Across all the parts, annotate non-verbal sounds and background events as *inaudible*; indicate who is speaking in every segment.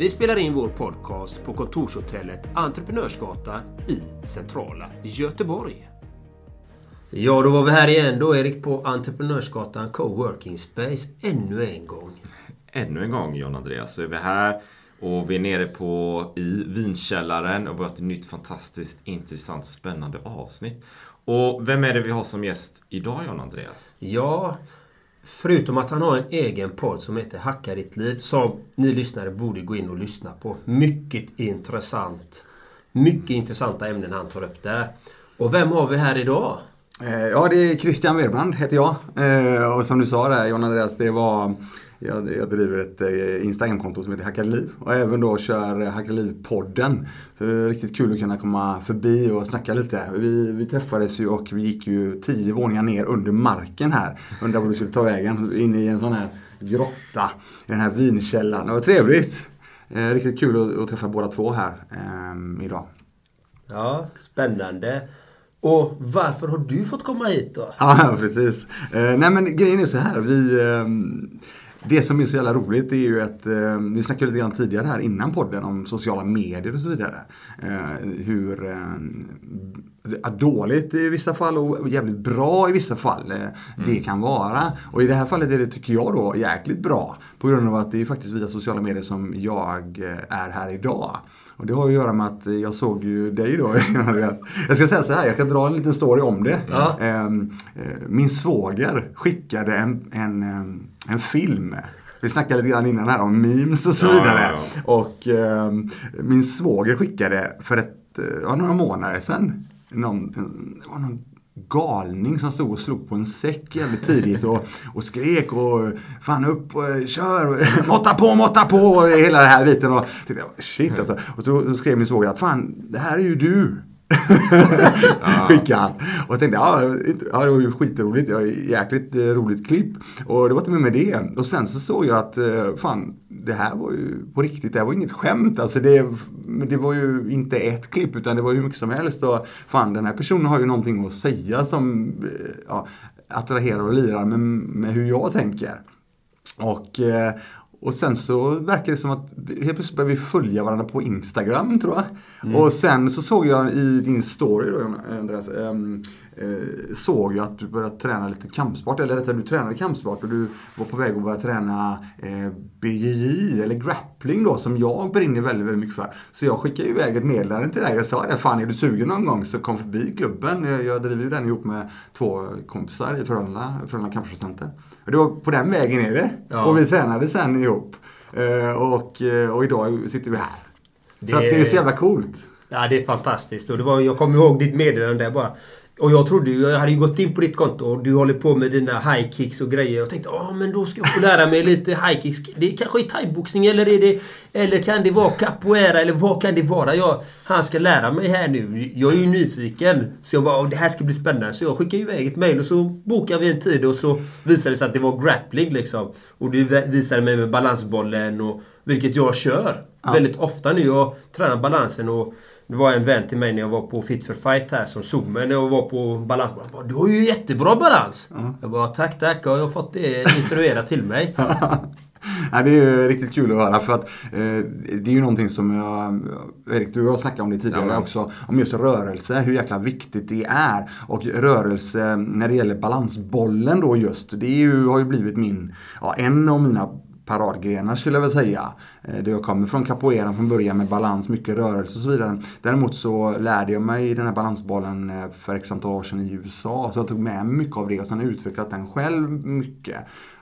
Speaker 1: Vi spelar in vår podcast på kontorshotellet Entreprenörsgatan i centrala Göteborg. Ja, då var vi här igen då Erik på Entreprenörsgatan Coworking Space ännu en gång.
Speaker 2: Ännu en gång John Andreas så är vi här och vi är nere på i vinkällaren och vi har ett nytt fantastiskt intressant spännande avsnitt. Och vem är det vi har som gäst idag John Andreas?
Speaker 1: Ja, Förutom att han har en egen podd som heter Hacka ditt liv som ni lyssnare borde gå in och lyssna på. Mycket intressant. Mycket intressanta ämnen han tar upp där. Och vem har vi här idag?
Speaker 3: Eh, ja, det är Christian Werbrand heter jag. Eh, och som du sa där John Andreas, det var jag, jag driver ett eh, Instagramkonto som heter Hacka liv och även då kör Hacka liv-podden. Så det är riktigt kul att kunna komma förbi och snacka lite. Vi, vi träffades ju och vi gick ju tio våningar ner under marken här. Undrade var vi skulle ta vägen. In i en sån här grotta i den här vinkällaren. Det var trevligt. Eh, riktigt kul att, att, träffa båda två här eh, idag.
Speaker 1: Ja, spännande. Och varför har du fått komma hit då?
Speaker 3: Ja, *laughs* precis. Eh, nej men grejen är så här. Vi, eh, det som är så jävla roligt är ju att, eh, vi snackade lite grann tidigare här innan podden om sociala medier och så vidare. Eh, hur eh, dåligt i vissa fall och jävligt bra i vissa fall eh, det mm. kan vara. Och i det här fallet är det, tycker jag då, jäkligt bra. På grund av att det är faktiskt via sociala medier som jag eh, är här idag. Och det har att göra med att jag såg ju dig då. *laughs* jag ska säga så här, jag kan dra en liten story om det. Ehm, eh, min svåger skickade en, en en film. Vi snackade lite grann innan här om memes och så ja, vidare. Ja, ja. Och eh, min svåger skickade för ett, eh, ja, några månader sedan någon, det var någon galning som stod och slog på en säck jävligt tidigt och, och skrek och fan upp och kör, *laughs* måtta på, måtta på och hela det här biten. Och tänkte, shit alltså. Och så skrev min svåger att fan, det här är ju du. *laughs* Skickade han. Och jag tänkte, ja, ja det var ju skitroligt. Ja, jäkligt eh, roligt klipp. Och det var inte med det. Och sen så såg jag att, eh, fan, det här var ju på riktigt. Det här var inget skämt. Alltså det, det var ju inte ett klipp utan det var hur mycket som helst. Och fan, den här personen har ju någonting att säga som eh, ja, attraherar och lirar med, med hur jag tänker. Och, eh, och sen så verkar det som att helt plötsligt började vi följa varandra på Instagram tror jag. Mm. Och sen så såg jag i din story då Andreas, ähm, äh, såg jag att du började träna lite kampsport. Eller rättare du tränade kampsport och du var på väg att börja träna äh, BJJ eller grappling då som jag brinner väldigt, väldigt mycket för. Så jag skickade iväg ett meddelande till dig och sa det. Fan är du sugen någon gång så kom förbi klubben. Jag, jag driver ju den ihop med två kompisar i Frölunda, Frölunda Kampsportcenter. Och det var på den vägen är det. Ja. Och vi tränade sen ihop. Uh, och, uh, och idag sitter vi här. Det... Så det är så jävla coolt.
Speaker 1: Ja, det är fantastiskt. Och det var, jag kommer ihåg ditt meddelande där bara. Och jag trodde ju, jag hade ju gått in på ditt konto och du håller på med dina high kicks och grejer. Jag tänkte, ja men då ska jag få lära mig lite high kicks. Det är kanske är thaiboxning eller är det... Eller kan det vara capoeira eller vad kan det vara? Jag, han ska lära mig här nu. Jag är ju nyfiken. Så jag bara, det här ska bli spännande. Så jag skickade iväg ett mail och så bokade vi en tid och så visade det sig att det var grappling liksom. Och du visade mig med balansbollen och... Vilket jag kör ja. väldigt ofta nu. Jag tränar balansen och det var en vän till mig när jag var på Fit for Fight här som såg mig när jag var på balans. Bara, du har ju jättebra balans! Mm. Jag bara, tack tack. Jag har fått det instruerat till mig. *laughs*
Speaker 3: ja, det är ju riktigt kul att höra för att eh, det är ju någonting som jag, Erik du har snackat om det tidigare ja, också, om just rörelse, hur jäkla viktigt det är. Och rörelse när det gäller balansbollen då just, det ju, har ju blivit min, ja, en av mina paradgrenar skulle jag väl säga. Eh, det jag kommer från capoeiran från början med balans, mycket rörelse och så vidare. Däremot så lärde jag mig den här balansbollen eh, för x antal år sedan i USA. Så jag tog med mig mycket av det och sen utvecklat den själv mycket.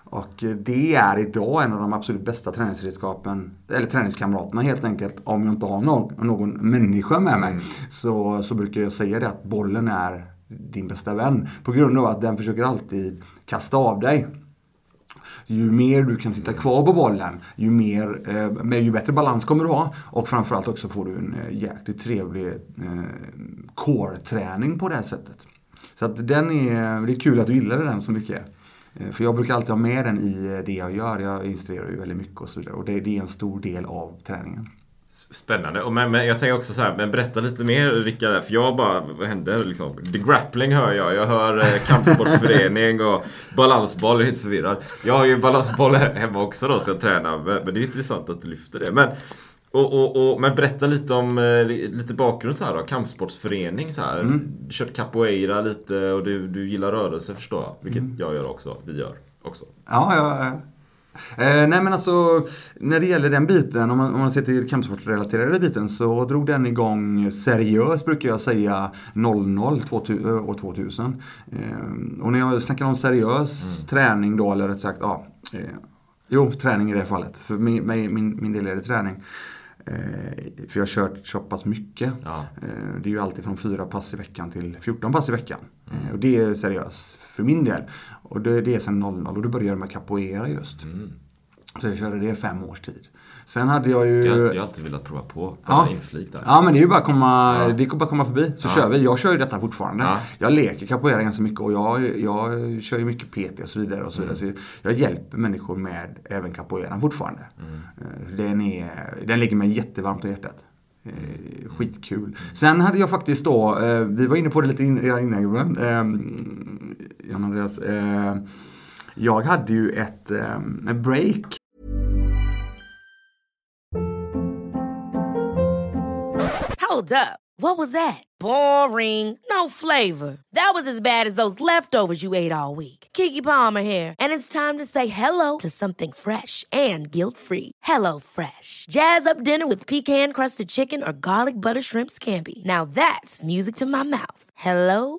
Speaker 3: Och eh, det är idag en av de absolut bästa träningsredskapen, eller träningskamraterna helt enkelt. Om jag inte har någon, någon människa med mig. Mm. Så, så brukar jag säga det att bollen är din bästa vän. På grund av att den försöker alltid kasta av dig ju mer du kan sitta kvar på bollen, ju, mer, eh, ju bättre balans kommer du ha. Och framförallt också får du en eh, jäkligt trevlig eh, core-träning på det här sättet. Så att den är, det är kul att du gillade den så mycket. Eh, för jag brukar alltid ha med den i eh, det jag gör. Jag instruerar ju väldigt mycket och så vidare. Och det, det är en stor del av träningen.
Speaker 2: Spännande. Och men, men jag tänker också så här, men berätta lite mer Rickard. För jag bara, vad händer liksom? The grappling hör jag. Jag hör eh, kampsportsförening och balansboll. Jag är helt förvirrad. Jag har ju balansboll hemma också då så jag tränar. Men det är intressant att du lyfter det. Men, och, och, och, men berätta lite om eh, lite bakgrund så här då. Kampsportsförening så här. Mm. Kört capoeira lite och du, du gillar rörelse förstår jag. Vilket mm. jag gör också. Vi gör också.
Speaker 3: Ja, ja, ja. Eh, nej men alltså, när det gäller den biten, om man, om man ser till kampsportrelaterade biten, så drog den igång seriöst brukar jag säga 00, 2000, år 2000. Eh, och när jag snackar om seriös mm. träning då, eller rätt sagt, ja, eh, jo, träning i det fallet. För min, min, min del är det träning. Eh, för jag har kört så pass mycket. Ja. Eh, det är ju alltid från fyra pass i veckan till 14 pass i veckan. Mm. Eh, och det är seriöst för min del. Och det, det är sen 00 och då började jag med capoeira just. Mm. Så jag körde det fem års tid. Sen hade jag ju...
Speaker 2: Jag, har alltid velat prova på.
Speaker 3: Ja. inflik där. Ja, men det är ju bara att komma, ja. det är bara komma förbi. Så ja. kör vi. Jag kör ju detta fortfarande. Ja. Jag leker capoeira ganska mycket och jag, jag kör ju mycket PT och så vidare. Och så vidare. Mm. Så jag hjälper människor med även capoeira fortfarande. Mm. Den, är, den ligger mig jättevarmt om hjärtat. Eh, skitkul. Sen hade jag faktiskt då, eh, vi var inne på det lite redan innan. Eh, Jan Andreas. Eh, jag hade ju ett, eh, ett break
Speaker 4: Hold up. What was that? Boring. No flavor. That was as bad as those leftovers you ate all week. Kiki Palmer here, and it's time to say hello to something fresh and guilt-free. Hello Fresh. Jazz up dinner with pecan-crusted chicken or garlic butter shrimp scampi. Now that's music to my mouth. Hello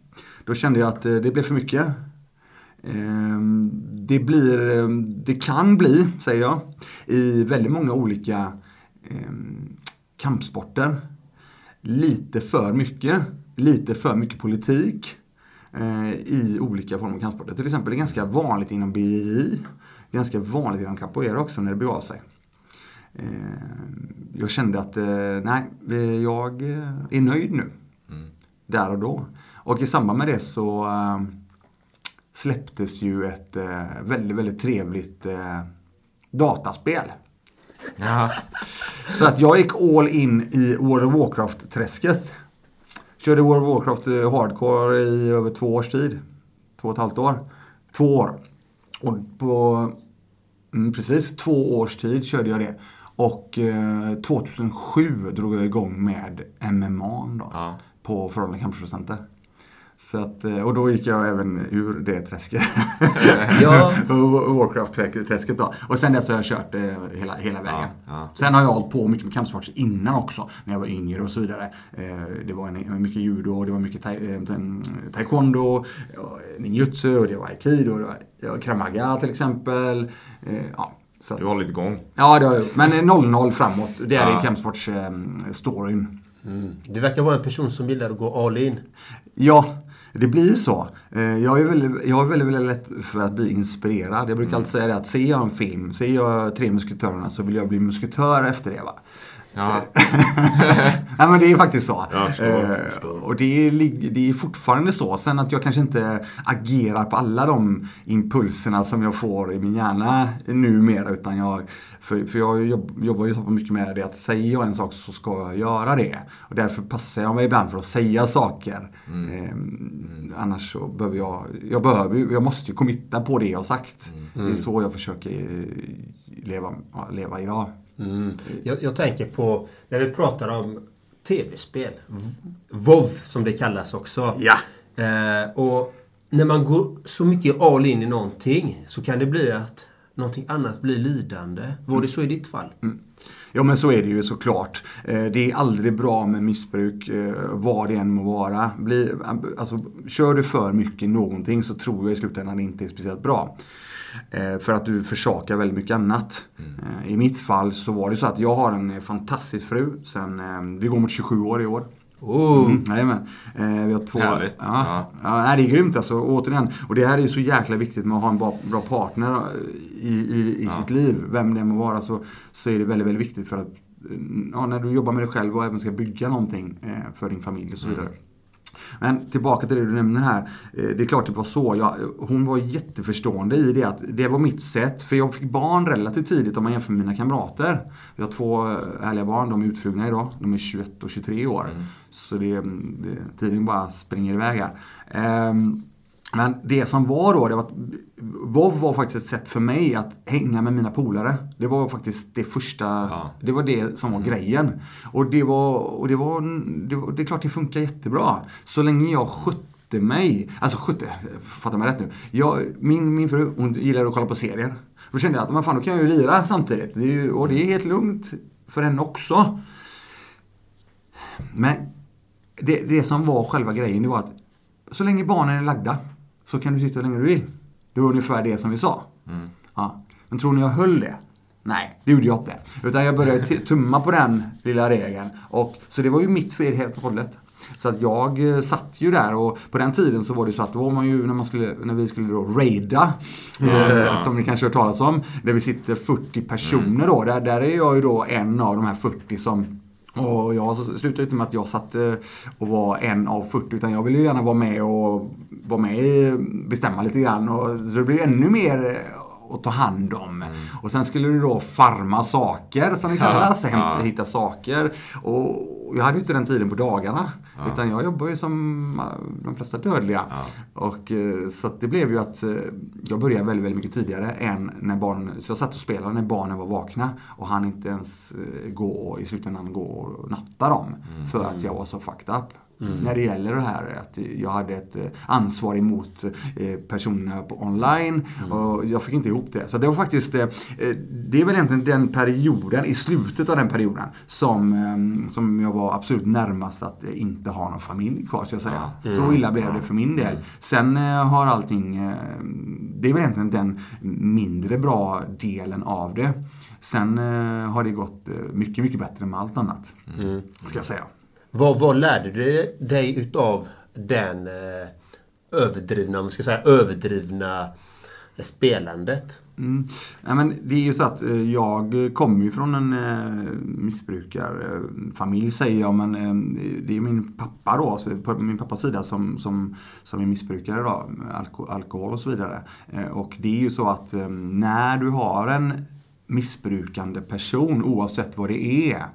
Speaker 3: Då kände jag att eh, det blev för mycket. Ehm, det blir, ehm, det kan bli, säger jag, i väldigt många olika ehm, kampsporter. Lite för mycket. Lite för mycket politik eh, i olika former av kampsporter. Till exempel det är ganska vanligt inom BI. Ganska vanligt inom capoeira också när det begav sig. Jag kände att eh, nej, jag är nöjd nu. Mm. Där och då. Och i samband med det så äh, släpptes ju ett äh, väldigt, väldigt trevligt äh, dataspel.
Speaker 2: Ja.
Speaker 3: Så att jag gick all in i World of Warcraft-träsket. Körde World of Warcraft hardcore i över två års tid. Två och ett halvt år. Två år. Och på mm, precis två års tid körde jag det. Och eh, 2007 drog jag igång med MMA då. Ja. På Förhållande kampproducenter. Så att, eh, och då gick jag även ur det träsket. *laughs* ja. *laughs* Warcraft-träsket då. Och sen dess har jag kört eh, hela, hela vägen. Ja, ja. Sen har jag hållit på mycket med kampsport innan också. När jag var yngre och så vidare. Eh, det var en, mycket judo, det var mycket taekwondo, ninjutsu, och det var aikido, det var kramaga till exempel. Ja,
Speaker 2: så du har hållit igång?
Speaker 3: Ja, det har jag Men 0-0 framåt. Det är ja. kampsportsstoryn.
Speaker 1: Mm. Du verkar vara en person som gillar att gå all in.
Speaker 3: Ja, Det blir så. Eh, Jag är väldigt, jag är väldigt, väldigt lätt för att bli inspirerad. Jag brukar alltid säga det att ser jag en film, ser jag Tre Musketörerna så vill jag bli musketör efter det. Va?
Speaker 2: Ja. *laughs*
Speaker 3: Nej men det är faktiskt så. Eh, och det är, det är fortfarande så. Sen att jag kanske inte agerar på alla de impulserna som jag får i min hjärna numera. Utan jag, för, för jag jobb, jobbar ju så mycket med det att säger jag en sak så ska jag göra det. Och därför passar jag mig ibland för att säga saker. Eh, Annars så behöver jag, jag, behöver, jag måste ju committa på det jag har sagt. Det är så jag försöker eh, leva, leva idag.
Speaker 1: Mm. Jag, jag tänker på när vi pratar om tv-spel. WoW som det kallas också.
Speaker 3: Ja.
Speaker 1: Eh, och när man går så mycket all in i någonting så kan det bli att någonting annat blir lidande. Var det så i ditt fall?
Speaker 3: Ja men så är det ju såklart. Eh, Det är aldrig bra med missbruk, eh, vad det än må vara. Bli, alltså, kör du för mycket någonting så tror jag i slutändan det inte är speciellt bra. Eh, För att du försakar väldigt mycket annat. Eh, I mitt fall så var det så att jag har en eh, fantastisk fru. Sen, vi går mot 27 år i år.
Speaker 1: Oh.
Speaker 3: Mm, jajamän. Eh, vi har två...
Speaker 2: Härligt.
Speaker 3: Ja,
Speaker 2: Ja.
Speaker 3: ja. det är grymt alltså. Återigen. Och det här är så jäkla viktigt med att ha en bra, bra partner i, i, i sitt liv. Vem det må vara så, så är det väldigt, väldigt viktigt för att ja, när du jobbar med dig själv och även ska bygga någonting eh, för din familj och så vidare. Men tillbaka till det du nämner här. Eh, Det är klart det var så. Jag, hon var jätteförstående i det att det var mitt sätt. För jag fick barn relativt tidigt om man jämför med mina kamrater. Jag har två eh, härliga barn. De är utflugna idag. De är 21 och 23 år. Så det, det, tiden bara springer iväg här. Ehm, men det som var då, det var, att WoW var faktiskt ett sätt för mig att hänga med mina polare. Det var faktiskt det första, det var det som var grejen. Och det var, och det var, det var, det är klart det funkar jättebra. Så länge jag skötte mig, alltså skötte, fatta mig rätt nu. Jag, min, min fru, hon gillar att kolla på serier. Då kände jag att, men fan då kan jag ju lira samtidigt. Det ju, och det är helt lugnt för henne också. Men det, det som var själva grejen, det var att så länge barnen är lagda så kan du sitta hur länge du vill. Det var ungefär det som vi sa. Ja. Men tror ni jag höll det? Nej, det gjorde jag inte. Utan jag började tumma på den lilla regeln. Och, så det var ju mitt fel helt och hållet. Så att jag eh, satt ju där och på den tiden så var det så att då var man ju när, man skulle, när vi skulle då raida, eh, som ni kanske har hört talas om, där vi sitter 40 personer då. Där, där är jag ju då en av de här 40 som Mm. och jag slutade inte med att jag satt eh, och var en av 40 utan jag ville ju gärna vara med och vara med bestämma lite grann. Och, så det blev ännu mer att ta hand om. Och sen skulle du då farma saker som det kallas, hämta, hitta saker. Och jag hade ju inte den tiden på dagarna. Utan jag jobbar ju som de flesta dödliga. Och, eh, så det blev ju att eh, jag började väldigt, väldigt mycket tidigare än när barnen, så jag satt och spelade när barnen var vakna och han inte ens eh, gå och, i slutändan gå och natta dem. För att jag var så fucked up. När det gäller det här att jag hade ett eh, ansvar emot eh, personerna på online och jag fick inte ihop det. Så det var faktiskt, eh, det är väl egentligen den perioden, i slutet av den perioden, som, som jag var absolut närmast att inte ha någon familj kvar, ska jag säga. Så illa blev det för min del. Sen har allting, det är väl egentligen den mindre bra delen av det. Sen har det gått mycket, mycket bättre med allt annat. Ska jag säga.
Speaker 1: Vad, vad lärde du dig utav den eh, överdrivna, om man ska säga överdrivna eh, spelandet?
Speaker 3: Mm. Nej, men det är ju så att eh, jag kommer ju från en eh, missbrukarfamilj säger jag, men eh, det är min pappa då, så på min pappas sida som, som, som är missbrukare då, alko, alkohol och så vidare. Eh, och det är ju så att eh, när du har en missbrukande person, oavsett vad det är,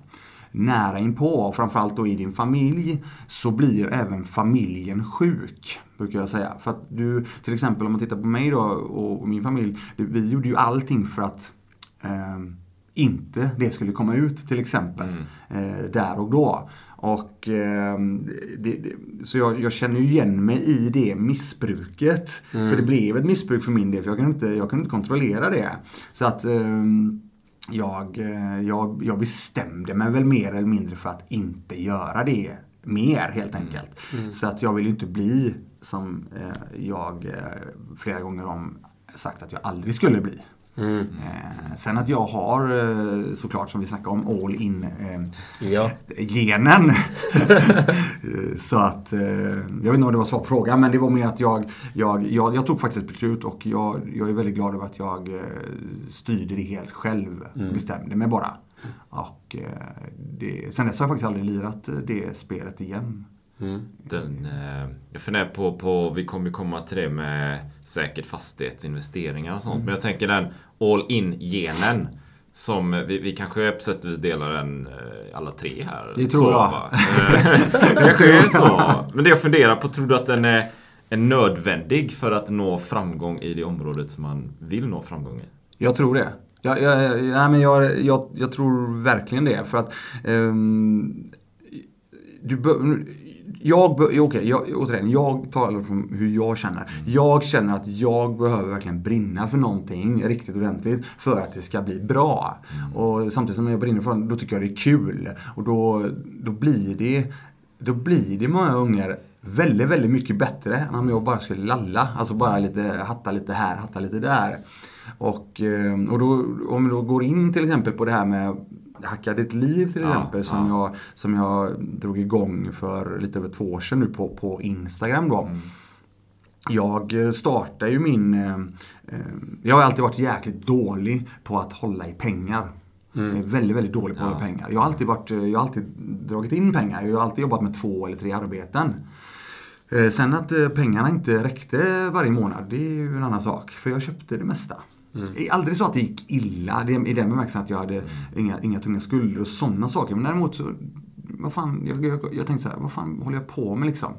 Speaker 3: nära inpå och framförallt då i din familj så blir även familjen sjuk. Brukar jag säga. För att du, till exempel om man tittar på mig då och min familj. Vi gjorde ju allting för att eh, inte det skulle komma ut till exempel. Eh, där och då. Och, eh, det, det, så jag, jag känner ju igen mig i det missbruket. För det blev ett missbruk för min del. För jag kunde inte, jag kunde inte kontrollera det. Så att ehm, jag, eh, jag, jag bestämde mig väl mer eller mindre för att inte göra det mer helt enkelt. Så att jag vill inte bli som eh, jag eh, flera gånger om sagt att jag aldrig skulle bli. Eh, sen att jag har eh, såklart som vi snackade om all in eh,
Speaker 1: Ja.
Speaker 3: genen. *laughs* Så att, jag vet inte om det var svar på frågan men det var mer att jag, jag, jag, jag tog faktiskt ett beslut och jag, jag är väldigt glad över att jag styrde det helt själv. Bestämde mig bara. Och det, sen dess har jag faktiskt aldrig lirat det spelet igen.
Speaker 2: Den, eh, jag funderar på, på, vi kommer komma till det med säkert fastighetsinvesteringar och sånt. Men jag tänker den all in-genen. Som vi, vi kanske på sätt och vis delar den eh, alla tre här.
Speaker 3: Det tror
Speaker 2: så,
Speaker 3: jag.
Speaker 2: Eh, det *laughs* kanske är så. Men det jag funderar på, tror du att den är, är nödvändig för att nå framgång i det området som man vill nå framgång i?
Speaker 3: Jag tror det. Jag, jag, nej, men jag, jag, jag tror verkligen det. För att ehm, du bör, jag, okej, jag, återigen, jag talar från hur jag känner. Jag känner att jag behöver verkligen brinna för någonting riktigt ordentligt för att det ska bli bra. Och samtidigt som jag brinner för det, då tycker jag det är kul. Och då, då blir det då blir det många gånger väldigt, väldigt mycket bättre än om jag bara skulle lalla. Alltså bara lite, hatta lite här, hatta lite där. Och, eh, och då, om vi då går in till exempel på det här med Hacka ditt liv till
Speaker 2: Ja,
Speaker 3: exempel som, jag, som jag drog igång för lite över två år sedan nu på, på Instagram då. Jag eh, startade ju min... eh, eh, Jag har alltid varit jäkligt dålig på att hålla i pengar. Jag är väldigt, väldigt dålig på att hålla i pengar. Jag har, alltid varit, eh, jag har alltid dragit in pengar. Jag har alltid jobbat med två eller tre arbeten. Eh, Sen att eh, pengarna inte räckte varje månad, det är ju en annan sak. För jag köpte det mesta. Är aldrig så att det gick illa det- i den bemärkelsen att jag hade inga, inga tunga skulder och sådana saker. Men däremot så, vad fan, jag, jag, jag tänkte så här, vad fan håller jag på med liksom?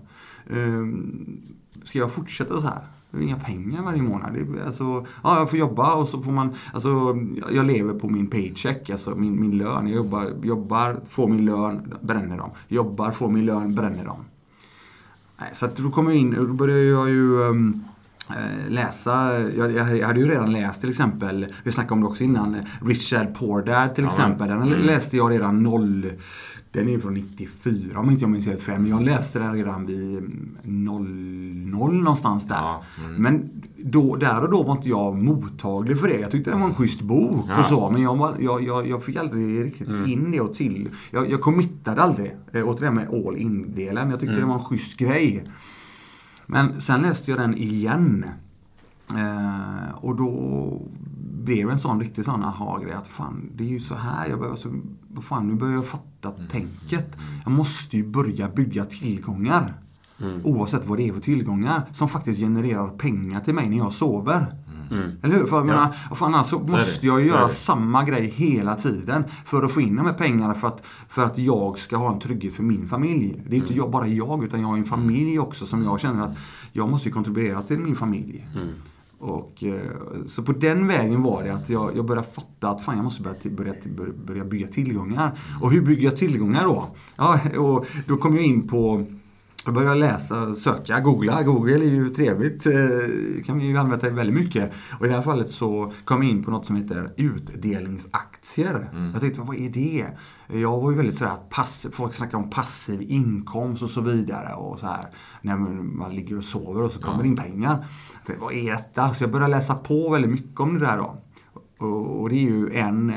Speaker 3: Ehm, ska jag fortsätta så här? Det är inga pengar varje månad. Det alltså, ja, jag får jobba och så får man, alltså, jag- jag lever på min paycheck, alltså min, min lön. Jag jobbar, jobbar, får min lön, bränner dem. Jobbar, får min lön, bränner dem. Så att då kommer jag in, då började jag ju eh, läsa, jag, jag hade ju redan läst till exempel, vi snackade om det också innan, eh, Richard Poor Dad till exempel. Den läste jag redan noll, den är från 94 om inte jag minns helt fel. Men jag läste den redan vid mm, 00 någonstans där.
Speaker 2: Ja,
Speaker 3: Men då, där och då var inte jag mottaglig för det. Jag tyckte det var en schysst bok och så. Men jag, jag, jag, jag fick aldrig riktigt in det och till. Jag, jag committade aldrig eh, åt det där med all in-delen. Jag tyckte det var en schysst grej. Men sen läste jag den igen. Eh, och då blev det en sån riktig sån aha-grej att fan, det är ju så här jag behöver, så, vad fan, nu börjar jag fatta tänket. Jag måste ju börja bygga tillgångar. Oavsett vad det är för tillgångar. Som faktiskt genererar pengar till mig när jag sover. Eller hur? För jag menar, vad fan, alltså
Speaker 2: det.
Speaker 3: måste jag ju
Speaker 2: Så
Speaker 3: göra samma grej hela tiden för att få in de här pengarna för att, för att jag ska ha en trygghet för min familj. Det är inte jag, bara jag utan jag har en familj också som jag känner att jag måste ju kontribuera till min familj. Och, eh, så på den vägen var det att jag, jag började fatta att fan jag måste börja, till, börja, börja bygga tillgångar. Och hur bygger jag tillgångar då? Ja, och då kom jag in på jag började läsa, söka, googla. Google är ju trevligt. eh, kan vi ju använda väldigt mycket. Och i det här fallet så kom jag in på något som heter utdelningsaktier. Jag tänkte, vad är det? Jag var ju väldigt sådär att passiv, folk snackar om passiv inkomst och så vidare. Och så här, när man ligger och sover och så kommer det in pengar. Tänkte, vad är detta? Så jag började läsa på väldigt mycket om det där då. Och det är ju en,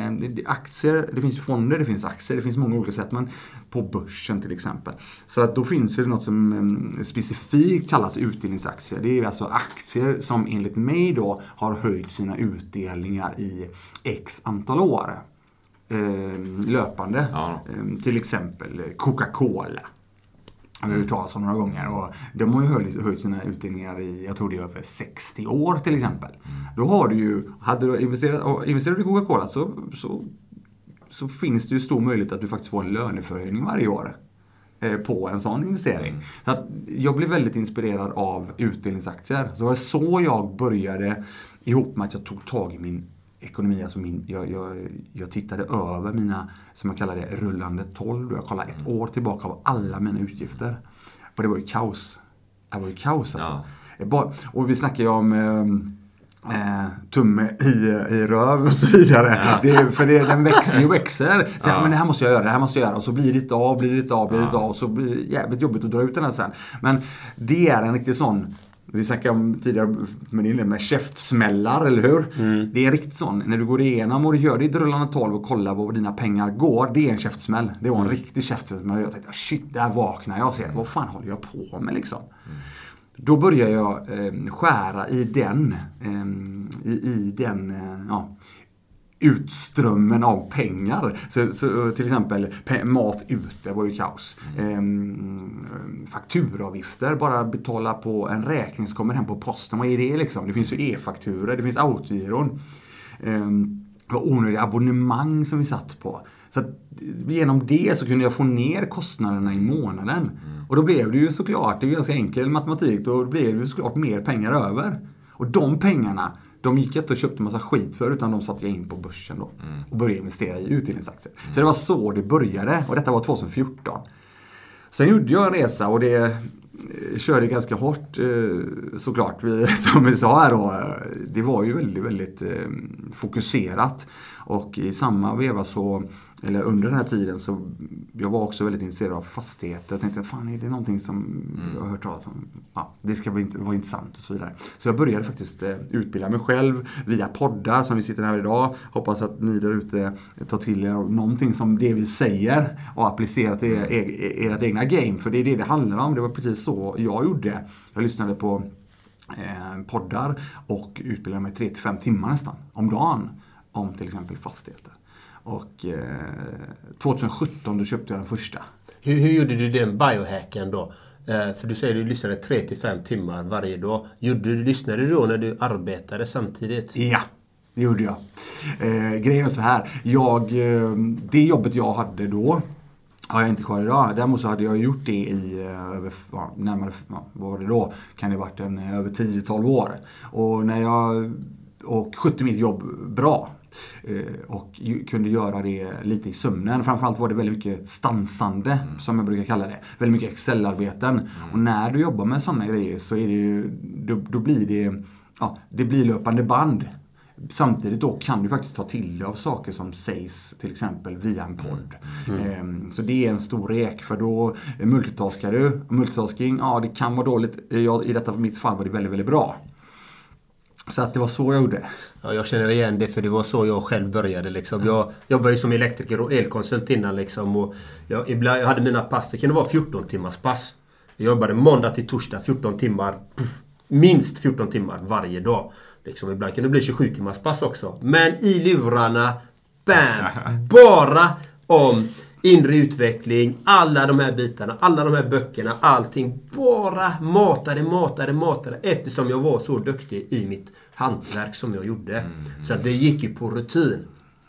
Speaker 3: aktier, det finns fonder, det finns aktier, det finns många olika sätt. Men på börsen till exempel. Så att då finns det något som mm, specifikt kallas utdelningsaktier. Det är alltså aktier som enligt mig då har höjt sina utdelningar i x antal år. Eh, löpande.
Speaker 2: Ja.
Speaker 3: Eh, till exempel Coca-Cola. Har vi hört talas om några gånger. Och de har ju höjt, höjt sina utdelningar i, jag tror det är över 60 år till exempel. Då har du ju, hade du investerat, i Coca-Cola så, så, så finns det ju stor möjlighet att du faktiskt får en löneförhöjning varje år. eh, På en sån investering. Så att jag blev väldigt inspirerad av utdelningsaktier. Så det var så jag började ihop med att jag tog tag i min ekonomi. Alltså min, jag, jag, jag tittade över mina, som jag kallar det, rullande 12. Jag kollade ett år tillbaka av alla mina utgifter. Och det var ju kaos. Det var ju kaos alltså. Bara, och vi snackar ju om eh, eh, tumme i, i röv och så vidare. Det, är- för det, den växer ju växer. Så, ja. men det här måste jag göra, det här måste jag göra. Och så blir det inte av, blir det inte av, blir det inte av. Och så blir det jävligt jobbigt att dra ut den här sen. Men det är en riktig sån Vi snackade om tidigare med din med käftsmällar, eller hur? Det är en riktigt sån. När du går igenom och du gör ditt rullande 12 och kollar var dina pengar går. Det är en käftsmäll. Det var en riktig käftsmäll. Jag tänkte, shit, där vaknar jag och ser, vad fan håller jag på med liksom? Då börjar jag eh, skära i den, eh, i, i den, eh, ja, utströmmen av pengar. Så, så, till exempel pe- mat ute var ju kaos. Ehm, fakturaavgifter, bara betala på en räkning som kommer hem på posten. Vad är det liksom? Det finns ju e-fakturor, det finns autogiron. Ehm, det var onödiga abonnemang som vi satt på. Så att genom det så kunde jag få ner kostnaderna i månaden. Och då blev det ju såklart, det är ju ganska enkel matematik, då blev det ju såklart mer pengar över. Och de pengarna, de gick inte och köpte massa skit för utan de satte jag in på börsen då. Och började investera i utdelningsaktier. Så det var så det började och detta var 2014. Sen gjorde jag en resa och det eh, körde ganska hårt eh, såklart. Vi, *laughs* som vi sa här då, eh, det var ju väldigt, väldigt fokuserat. Och i samma veva så, eller under den här tiden så, jag var också väldigt intresserad av fastigheter. Jag tänkte, fan är det någonting som jag har hört talas om? Ja, det ska bli, vara intressant och så vidare. Så jag började faktiskt eh, utbilda mig själv via poddar som vi sitter här idag. Hoppas att ni där ute tar till er någonting som det vi säger och applicerar till er, er, ert egna game. För det är det det handlar om. Det var precis så jag gjorde. Jag lyssnade på eh, poddar och utbildade mig 3-5 timmar nästan om dagen om till exempel fastigheter. Och eh, 2017 då köpte jag den första.
Speaker 1: Hur, hur gjorde du den biohacken då? Eh, för du säger att du lyssnade 3-5 timmar varje dag. Gjorde du, lyssnade du då när du arbetade samtidigt?
Speaker 3: Ja, det gjorde jag. Eh, grejen är så här. Jag, eh, det jobbet jag hade då har jag inte kvar idag. Däremot så hade jag gjort det i eh, över, ja, närmare, ja, vad var det då? Kan det varit en, eh, över 10-12 år. Och när jag, och skötte mitt jobb bra. Eh, och kunde göra det lite i sömnen. Framförallt var det väldigt mycket stansande, som jag brukar kalla det. Väldigt mycket Excel-arbeten. Och när du jobbar med sådana grejer så är det ju, då, då blir det, ja, det blir löpande band. Samtidigt då kan du faktiskt ta till dig av saker som sägs till exempel via en podd. Ehm, Så det är en stor rek för då multitaskar du. Multitasking, ja det kan vara dåligt. I detta mitt fall var det väldigt, väldigt bra. Så att det var så jag gjorde.
Speaker 1: Ja, jag känner igen det för det var så jag själv började. Liksom. Jag jobbade ju som elektriker och elkonsult innan. Liksom, och jag, ibland, jag hade mina pass, det kunde vara 14 timmars pass. Jag jobbade måndag till torsdag 14 timmar. Puff, minst 14 timmar varje dag. Liksom, ibland kunde det bli 27 timmars pass också. Men i lurarna, bam! *laughs* Bara om inre utveckling, alla de här bitarna, alla de här böckerna, allting. Bara matade, matade, matade eftersom jag var så duktig i mitt hantverk som jag gjorde. Så att det gick ju på rutin.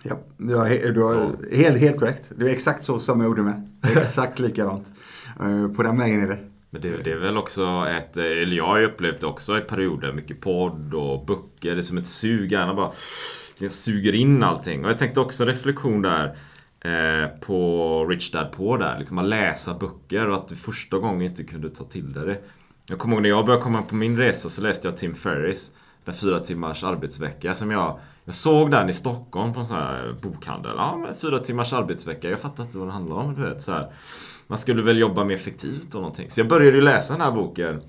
Speaker 3: Ja, du har, du har helt, helt korrekt. Det är exakt så som jag gjorde med. Exakt *laughs* likadant. Eh, På den vägen är det.
Speaker 2: Men det, det är väl också ett, eh, eller jag har ju upplevt också i perioder, mycket podd och böcker. Det är som ett sug, gärna bara jag suger in allting. Och jag tänkte också reflektion där Eh, på Rich Dad Poor där. Liksom att läsa böcker och att du första gången inte kunde ta till dig det. Jag kommer ihåg när jag började komma på min resa så läste jag Tim Ferris. Den fyra timmars arbetsvecka som jag jag såg den i Stockholm på en sån här bokhandel. Ja, men fyra timmars arbetsvecka. Jag fattade inte vad det handlade om. Du vet, så här. Man skulle väl jobba mer effektivt och någonting. Så jag började ju läsa den här boken.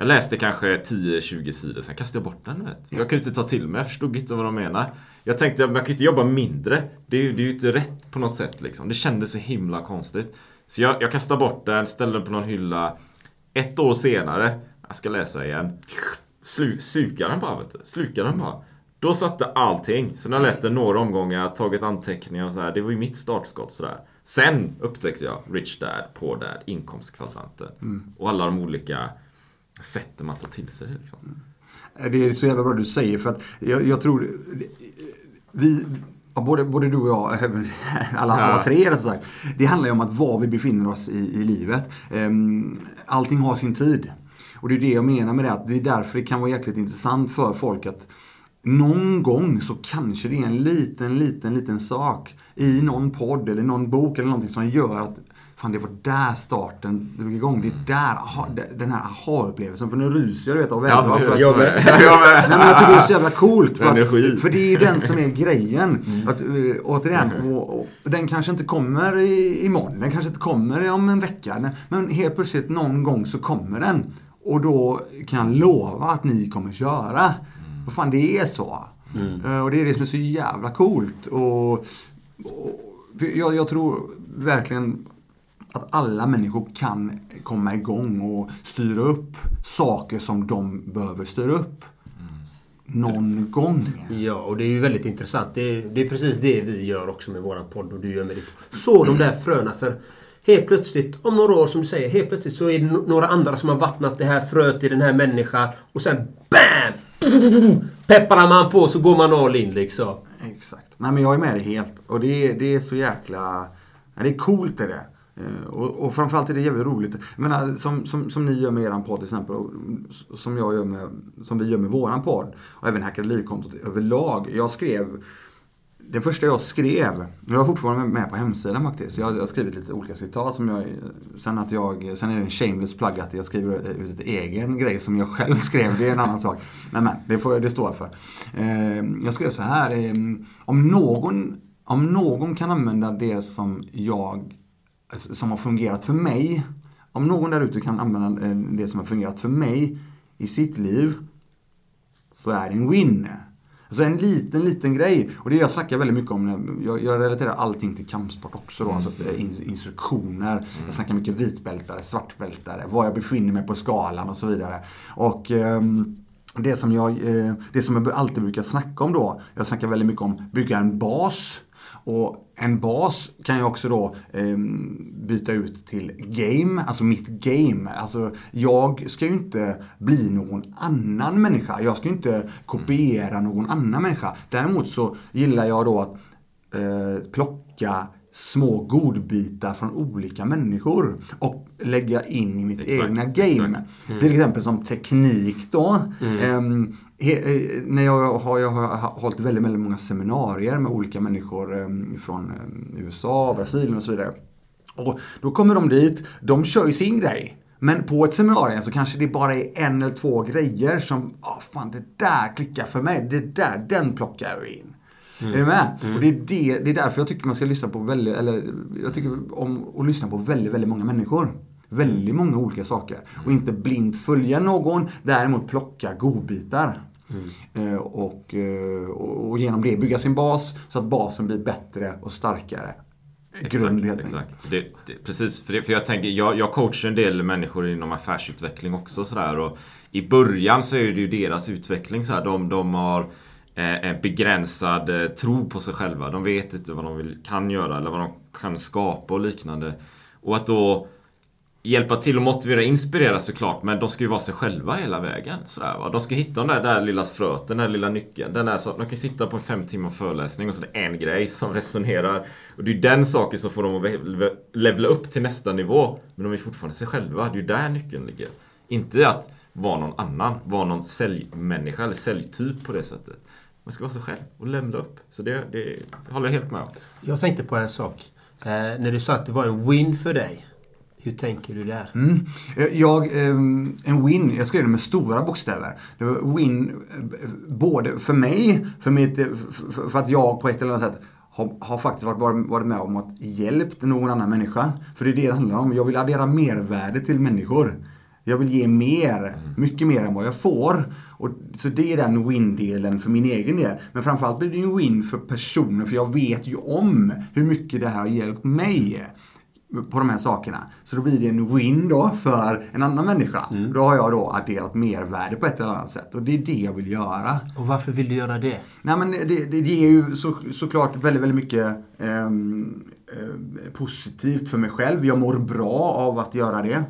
Speaker 2: Jag läste kanske 10-20 sidor, sen kastade jag bort den. Vet. För jag kunde inte ta till mig, jag förstod inte vad de menar. Jag tänkte att man kan ju inte jobba mindre. Det är, ju, det är ju inte rätt på något sätt liksom. Det kändes så himla konstigt. Så jag, jag kastade bort den, ställde den på någon hylla. Ett år senare, jag ska läsa igen. Slu, sukar den bara vet du. Slukar den bara. Då satte allting. Så när jag läste några omgångar, tagit anteckningar och så här. Det var ju mitt startskott sådär. Sen upptäckte jag Rich Dad, Poor Dad, inkomstkvadranten. Och alla de olika sätten man tar till sig det, liksom.
Speaker 3: Det är så jävla bra du säger för att jag, jag tror vi Både, både du och jag, *laughs* alla, alla tre rätt sagt. Det handlar ju om att var vi befinner oss i, i livet. Ehm, Allting har sin tid. Och det är det jag menar med det. Att det är därför det kan vara jäkligt intressant för folk att någon gång så kanske det är en liten, liten, liten sak i någon podd eller någon bok eller någonting som gör att Fan det var där starten drog igång. Det är där, aha, den här aha-upplevelsen. För nu ryser jag du vet av
Speaker 2: Ja,
Speaker 3: väldigt-
Speaker 2: så-
Speaker 3: för-
Speaker 2: jag. *laughs* Jag.
Speaker 3: Nej men jag tycker det är så jävla coolt. För, att, för det är ju den som är grejen. Att, uh, återigen, och, och, den kanske inte kommer i, imorgon. Den kanske inte kommer om en vecka. Men helt plötsligt någon gång så kommer den. Och då kan jag lova att ni kommer köra.
Speaker 2: Mm.
Speaker 3: För fan, det är så. Eh, Och det är det som är så jävla coolt. Och, och jag, jag tror verkligen att alla människor kan komma igång och styra upp saker som de behöver styra upp. Någon gång.
Speaker 1: Ja, och det är ju väldigt intressant. Det är, det är precis det vi gör också med våran podd och du gör med ditt. Så de där fröna för helt plötsligt, om några år som du säger, helt plötsligt så är det några andra som har vattnat det här fröet i den här människan och sen BAM! Pepprar man på så går man all in liksom.
Speaker 3: Exakt. Nej men jag är med dig helt. Och det är, det är så jäkla... Ja, det är coolt det. Eh, Eh, och, och framförallt är det jävligt roligt. Jag menar, som, som, som ni gör med eran podd till exempel. Och som, jag gör med, som vi gör med våran podd. Och även Hackade Liv-kontot överlag. Jag skrev... Den första jag skrev, jag är fortfarande med på hemsidan faktiskt. Jag har, jag har skrivit lite olika citat som jag, sen att jag, sen är det en shameless plug att jag skriver ut ett egen grej som jag själv *laughs* skrev. Det är en annan sak. Men, men det får det står för. Eh, jag skrev så här, eh, om någon, om någon kan använda det som jag, som har fungerat för mig. Om någon där ute kan använda eh, det som har fungerat för mig i sitt liv så är det en win. Alltså en liten, liten grej. Och det jag snackar väldigt mycket om, jag, jag relaterar allting till kampsport också då. Alltså eh, in, instruktioner. Jag snackar mycket vitbältare, svartbältare, var jag befinner mig på skalan och så vidare. Och ehm, det som, jag, eh, det som jag alltid brukar snacka om då, jag snackar väldigt mycket om bygga en bas. Och en bas kan jag också då ehm, byta ut till game, alltså mitt game. Alltså jag ska ju inte bli någon annan människa. Jag ska ju inte kopiera någon annan människa. Däremot så gillar jag då att eh, plocka små godbitar från olika människor och lägga in i mitt
Speaker 2: Exakt,
Speaker 3: egna game.
Speaker 2: exakt.
Speaker 3: Till exempel som teknik då. Ehm, he, eh, när jag har, jag har hållit väldigt, väldigt många seminarier med olika människor ehm, från ehm, USA, Brasilien och så vidare. Och då kommer de dit, de kör ju sin grej. Men på ett seminarium så kanske det bara är en eller två grejer som, ah fan det där klickar för mig, det där, den plockar jag in. Är du med? Och det är, det, det är därför jag tycker man ska lyssna på väldigt, eller jag tycker om att lyssna på väldigt, väldigt många människor. Väldigt många olika saker. Och inte blint följa någon, däremot plocka godbitar. Eh, och, eh, och, och genom det bygga sin bas så att basen blir bättre och starkare. Grund enkelt.
Speaker 2: exakt. Det, det, precis, för, det, för jag tänker, jag, jag coachar en del människor inom affärsutveckling också sådär. Och I början så är det ju deras utveckling så här. De, de har eh, Eh, begränsad eh, tro på sig själva. De vet inte vad de vill, kan göra eller vad de kan skapa och liknande. Och att då hjälpa till och motivera, inspirera såklart. Men de ska ju vara sig själva hela vägen. Sådär, va? De ska hitta den där, där lilla fröten, den där lilla nyckeln. Den där, så att de kan sitta på en fem timmar föreläsning och så är det en grej som resonerar. Och det är ju den saken som får dem att levla upp till nästa nivå. Men de är fortfarande sig själva. Det är ju där nyckeln ligger. Inte att vara någon annan, vara någon säljmänniska eller säljtyp på det sättet. Man ska vara sig själv och levela upp. Så det, det håller jag helt med om.
Speaker 1: Jag tänkte på en sak. Eh, när du sa att det var en win för dig. Hur tänker du där?
Speaker 3: Mm. Jag, ehm, en win, jag skrev det med stora bokstäver. Det var win eh, både för mig, för, mitt, eh, för, för att jag på ett eller annat sätt har, har faktiskt varit, varit varit med om att hjälpt någon annan människa. För det är det det handlar om. Jag vill addera mervärde till människor. Jag vill ge mer, mycket mer än vad jag får. Och, så det är den win-delen för min egen del. Men framförallt blir det ju en win för personen, för jag vet ju om hur mycket det här har hjälpt mig på de här sakerna. Så då blir det en win då för en annan människa. Då har jag då adderat mervärde på ett eller annat sätt. Och det är det jag vill göra.
Speaker 1: Och varför vill du göra det?
Speaker 3: Nej men det, det, det ger ju så, såklart väldigt, väldigt mycket ehm, eh, positivt för mig själv. Jag mår bra av att göra det.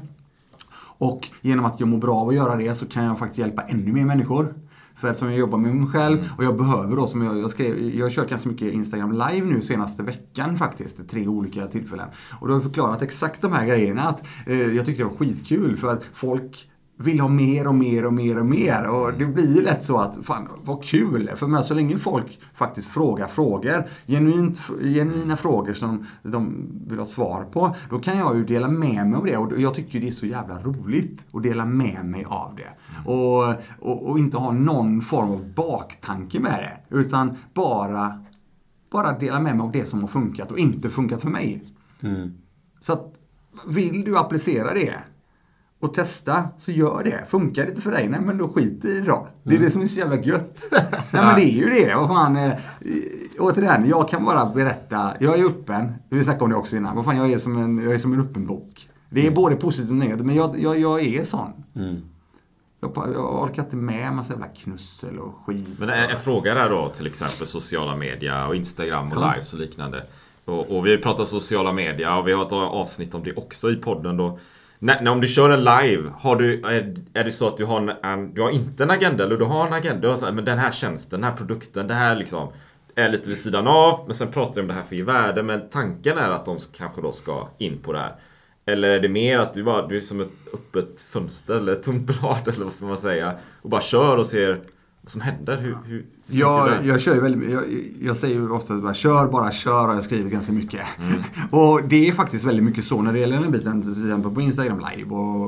Speaker 3: Och genom att jag mår bra av att göra det så kan jag faktiskt hjälpa ännu mer människor. För eftersom jag jobbar med mig själv och jag behöver då, som jag, jag skrev, jag har kört ganska mycket Instagram live nu senaste veckan faktiskt, tre olika tillfällen. Och då har jag förklarat exakt de här grejerna. Att, eh, jag tyckte det var skitkul för att folk vill ha mer och mer och mer och mer. Och det blir ju lätt så att, fan vad kul. För men, så länge folk faktiskt frågar frågor, genuint, genuina frågor som de vill ha svar på, då kan jag ju dela med mig av det. Och jag tycker det är så jävla roligt att dela med mig av det. Och, och, och inte ha någon form av baktanke med det. Utan bara, bara dela med mig av det som har funkat och inte funkat för mig. Så att, vill du applicera det och testa, så gör det. Funkar det inte för dig, nej men då skit i det då. Det är det som är så jävla gött. *laughs* nej men det är ju det. Vad fan, eh, återigen, jag kan bara berätta. Jag är öppen. Vi snackade om det också innan. Vad fan, jag är som en, jag är som en öppen bok. Det är både positivt och negativt, men jag, jag, jag är sån. Jag, jag orkar inte med en massa jävla knussel och skit.
Speaker 2: Men en, en fråga där då till exempel sociala media och Instagram och
Speaker 3: Ja.
Speaker 2: lives och liknande. Och, och vi pratar sociala media och vi har ett avsnitt om det också i podden då. När, när om du kör en live, har du, är, är det så att du har, en, en, du har inte en agenda eller du har en agenda? Du har så här, men den här tjänsten, den här produkten, det här liksom är lite vid sidan av. Men sen pratar vi om det här för att ge värde. Men tanken är att de kanske då ska in på det här. Eller är det mer att du bara, du är som ett öppet fönster eller ett tomt blad *laughs* eller vad ska man säga. Och bara kör och ser vad som händer. Hur, hur du?
Speaker 3: jag kör ju väldigt, jag, jag säger ju ofta att bara, kör bara kör har jag skrivit ganska mycket. *laughs* och det är faktiskt väldigt mycket så när det gäller den biten, till exempel på Instagram live och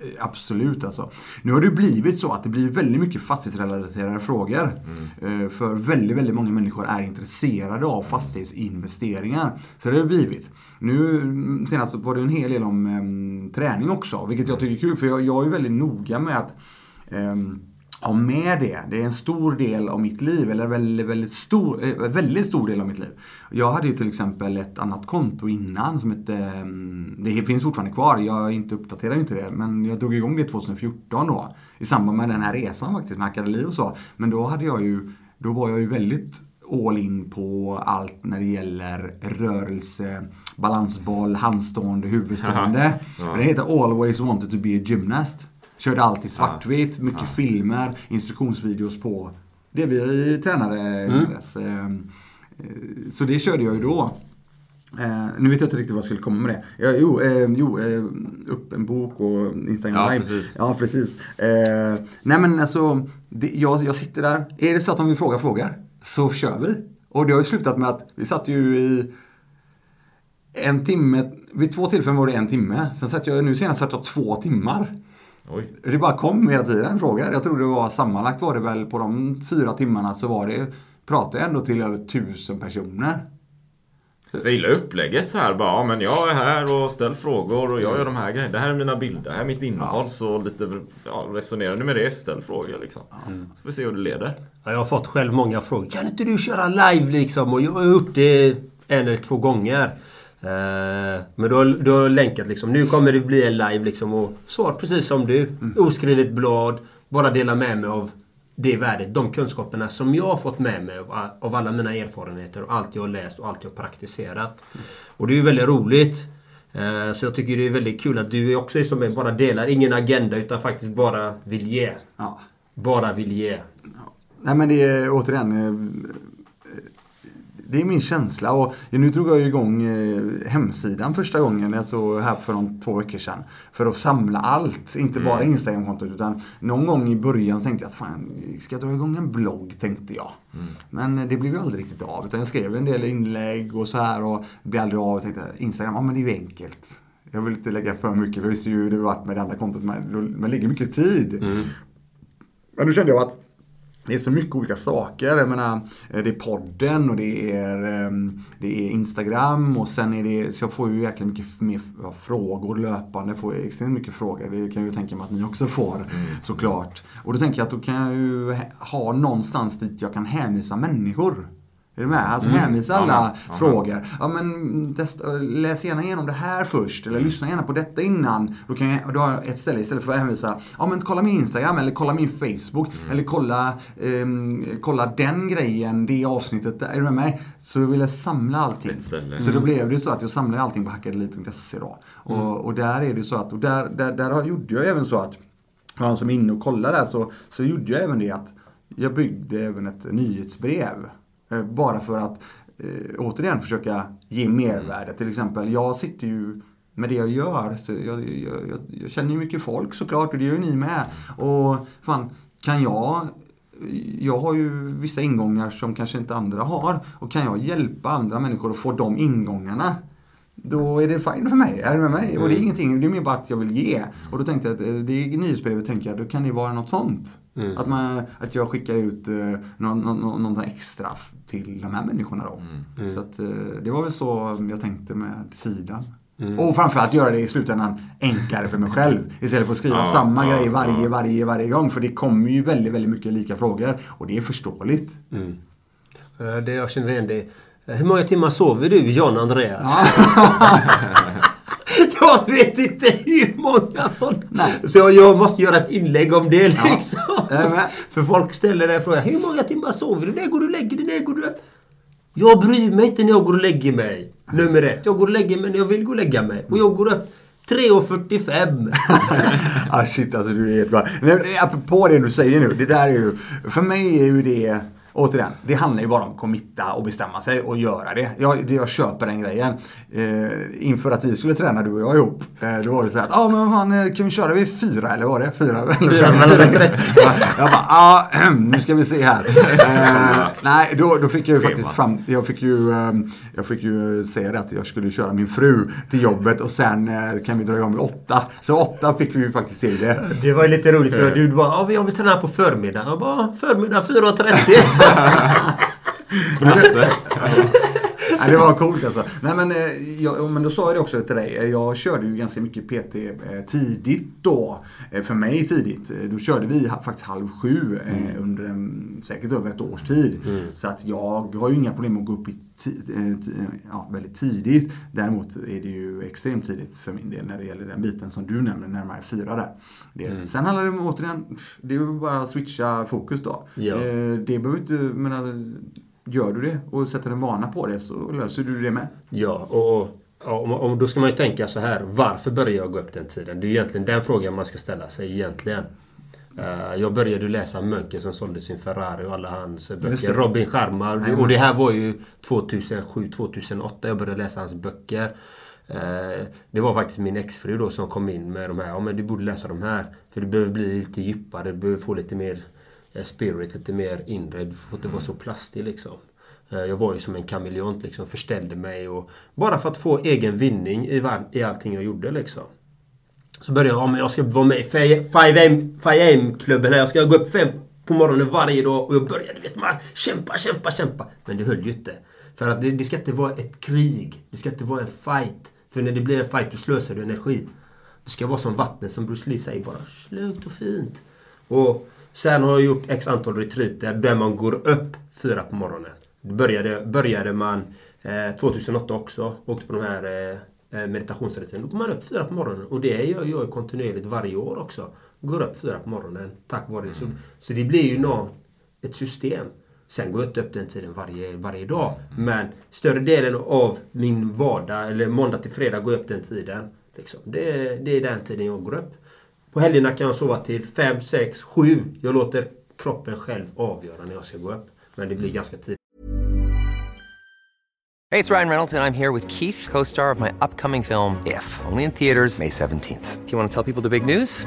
Speaker 3: eh, Absolut alltså. Nu har det blivit så att det blir väldigt mycket fastighetsrelaterade frågor. Eh, För väldigt, väldigt många människor är intresserade av fastighetsinvesteringar. Så det har det blivit. Nu mm, senast var det en hel del om em, träning också, vilket jag tycker är kul. För jag, jag är ju väldigt noga med att em, ha med det. Det är en stor del av mitt liv, eller väldigt, väldigt stor, eh, väldigt stor del av mitt liv. Jag hade ju till exempel ett annat konto innan som hette, mm, det finns fortfarande kvar, jag inte uppdaterar ju inte det, men jag drog igång det 2014 då. I samband med den här resan faktiskt, med Akadeli och så. Men då hade jag ju, då var jag ju väldigt all in på allt när det gäller rörelse, balansboll, handstående, huvudstående.
Speaker 2: Ja.
Speaker 3: Det heter Always wanted to be a gymnast. Körde alltid svartvitt, mycket filmer, instruktionsvideos på det vi tränade innan dess. Eh, eh, Så det körde jag ju då. Eh, nu vet jag inte riktigt vad jag skulle komma med det. Ja, jo, eh, jo eh, upp en bok och Instagram
Speaker 2: Ja,
Speaker 3: live.
Speaker 2: precis.
Speaker 3: Ja, precis. Eh, nej men alltså, det, jag, jag sitter där. Är det så att de vill fråga frågor, så kör vi. Och det har ju slutat med att vi satt ju i en timme, vid två tillfällen var det en timme. Sen satt jag, nu senast satt jag två timmar.
Speaker 2: Oj.
Speaker 3: Det bara kom hela tiden frågor. Jag tror det var sammanlagt var det väl på de fyra timmarna så var det, pratade jag ändå till över tusen personer.
Speaker 2: Så jag gillar upplägget så här bara. Ja, men jag är här och ställer frågor och jag gör de här grejerna. Det här är mina bilder, det här är mitt innehåll. Så lite, ja, resonerar ni med det, ställ frågor liksom. Så får vi se hur det leder.
Speaker 1: Ja, jag har fått själv många frågor. Kan inte du köra live liksom? Och jag har gjort det en eller två gånger. Eh, Men du har, du har länkat liksom. Nu kommer det bli en live liksom. Och svar precis som du. Oskrivet blad. Bara dela med mig av det värdet. De kunskaperna som jag har fått med mig av, av alla mina erfarenheter. Och allt jag har läst och allt jag har praktiserat. Och det är ju väldigt roligt. Eh, Så jag tycker det är väldigt kul att du också är som en bara delar. Ingen agenda utan faktiskt bara vill ge.
Speaker 3: Ja.
Speaker 1: Bara vill ge.
Speaker 3: Nej men det är återigen eh, det är min känsla och nu drog jag igång eh, hemsidan första gången, alltså här för de två veckor sedan. För att samla allt, inte bara Instagramkontot utan någon gång i början tänkte jag att fan, ska jag dra igång en blogg tänkte jag. Men det blev ju aldrig riktigt av utan jag skrev en del inlägg och så här och det blev aldrig av. Jag tänkte Instagram, ja men det är ju enkelt. Jag vill inte lägga för mycket, för jag visste ju hur det varit med det andra kontot, men man lägger mycket tid. Men nu kände jag att det är så mycket olika saker. Jag menar, eh, det är podden och det är, ehm, det är Instagram och sen är det, så jag får ju jäkla mycket mer frågor löpande. Får jag extremt mycket frågor. Det kan jag ju tänka mig att ni också får såklart. Och då tänker jag att då kan jag ju ha- ha någonstans dit jag kan hänvisa människor. Är du med? Alltså hänvisa alla
Speaker 2: Amen. Amen.
Speaker 3: frågor. Ja men testa, läs gärna igenom det här först. Eller lyssna gärna på detta innan. Då kan jag, då har jag ett ställe istället för att hänvisa. Ja men kolla min Instagram eller kolla min Facebook. Eller kolla, ehm, kolla den grejen, det avsnittet. Är du med mig? Så jag ville samla allting. Så då blev det så att jag samlade allting på hackadeliv.se då. Och, och där är det så att, och där, där, där har- gjorde jag även så att, för han som är inne och kollar där så, så gjorde jag även det att jag byggde även ett nyhetsbrev. Eh, Bara för att eh, återigen försöka ge mervärde. Till exempel, jag sitter ju med det jag gör. Så jag, jag, jag, jag känner ju mycket folk såklart och det gör ju ni med. Och fan, kan jag jag har ju vissa ingångar som kanske inte andra har. Och kan jag hjälpa andra människor att få de ingångarna då är det fine för mig. Är du med mig? Och det är ingenting, det är mer bara att jag vill ge. Och då tänkte jag att eh, det är nyhetsbrevet tänker jag, då kan det vara något sånt. Att, man, att jag skickar ut eh, någon, någon, extra till de här människorna då. Så att, eh, det var väl så jag tänkte med sidan. Och framförallt göra det i slutändan enklare för mig själv. Istället för att skriva samma grej varje, varje, varje gång. För det kommer ju väldigt, väldigt mycket lika frågor. Och det är förståeligt.
Speaker 1: Eh, Det jag känner igen det. Eh, Hur många timmar sover du, John Andreas? *laughs* *laughs* jag vet inte hur många sådana.
Speaker 3: Nej.
Speaker 1: Så jag, måste göra ett inlägg om det liksom.
Speaker 3: Med.
Speaker 1: För folk ställer den frågan. Hur många timmar sover du? När går du och lägger dig? När går du upp? Jag bryr mig inte när jag går och lägger mig. Nummer ett. Jag går och lägger mig när jag vill gå och lägga mig. Och jag går upp 3.45. *laughs*
Speaker 3: ah shit alltså du är helt bra. Men apropå det du säger nu. Det där är ju, för mig är ju det, återigen, det handlar ju bara om att committa och bestämma sig och göra det. Jag, det, jag köper den grejen. Eh, inför att vi skulle träna du och jag ihop. Eh, då var det så här, ja ah, men fan, eh, kan vi köra vid fyra eller var det? Fyra eller
Speaker 1: Fyra,
Speaker 3: fem?
Speaker 1: eller. *laughs*
Speaker 3: Ja, jag bara, ja ah, nu ska vi se här. Eh, nej, då, då fick jag ju faktiskt fram, jag fick ju, eh, jag fick ju säga det att jag skulle köra min fru till jobbet och sen eh, kan vi dra igång vid åtta. Så åtta fick vi ju faktiskt till det.
Speaker 1: Det var ju lite roligt för du bara, ja, jag vill träna på förmiddagen. Jag bara, förmiddag 4.30. *laughs*
Speaker 2: Matte.
Speaker 3: Nej, det var coolt alltså. Nej, men, eh, jag, men då sa jag det också till dig. Eh, Jag körde ju ganska mycket PT eh, tidigt då. För mig tidigt. Då körde vi faktiskt halv sju eh, under en, säkert över ett års tid. Så att jag har ju inga problem med att gå upp ja, väldigt tidigt. Däremot är det ju extremt tidigt för min del när det gäller den biten som du nämner, närmare fyra där. Det, Sen handlar det om, återigen, det är ju bara att switcha fokus då.
Speaker 1: Ja.
Speaker 3: Det behöver inte, men Gör du det och sätter en vana på det så löser du det med.
Speaker 1: Ja, och, och om, då ska man ju tänka så här. Varför började jag gå upp den tiden? Det är ju egentligen den frågan man ska ställa sig egentligen. Eh, jag började läsa Mönken som sålde sin Ferrari och alla hans böcker. Robin Sharma. Och det här var ju 2007-2008 jag började läsa hans böcker. Eh, Det var faktiskt min exfru då som kom in med de här. Ja men du borde läsa de här. För du behöver bli lite djupare. Du behöver få lite mer Eh, spirit, lite mer inre. För att det var så plastig liksom. Eh, jag var ju som en kameleont liksom. Förställde mig och... Bara för att få egen vinning i, var- i allting jag gjorde liksom. Så började jag, ja men jag ska vara med i 5am-klubben här. Jag ska gå upp fem på morgonen varje dag. Och jag började, vet man, kämpa, kämpa, kämpa. Men det höll ju inte. För att det, det ska inte vara ett krig. Det ska inte vara en fight. För när det blir en fight, då slösar du energi. Det ska vara som vattnet, som Bruce Lee säger bara. Lugnt och fint. Och sen har jag gjort x antal retreater där man går upp fyra på morgonen. Det började, började man eh, 2008 också. Åkte på de här eh, eh, meditationsretreaterna. Då går man upp fyra på morgonen. Och det gör jag kontinuerligt varje år också. Går upp fyra på morgonen tack vare det. Så, så det blir ju nå, ett system. Sen går jag inte upp den tiden varje, varje dag. Men större delen av min vardag, eller måndag till fredag, går jag upp den tiden. Liksom. Det, det är den tiden jag går upp. På helgerna kan jag sova till 5, 6, 7. Jag låter kroppen själv avgöra när jag ska gå upp. Men det blir ganska tidigt.
Speaker 5: Hey, it's Ryan Reynolds, and I'm here with Keith, co star of my upcoming film, If, only in theaters, May 17th. Do you want to tell people the big news?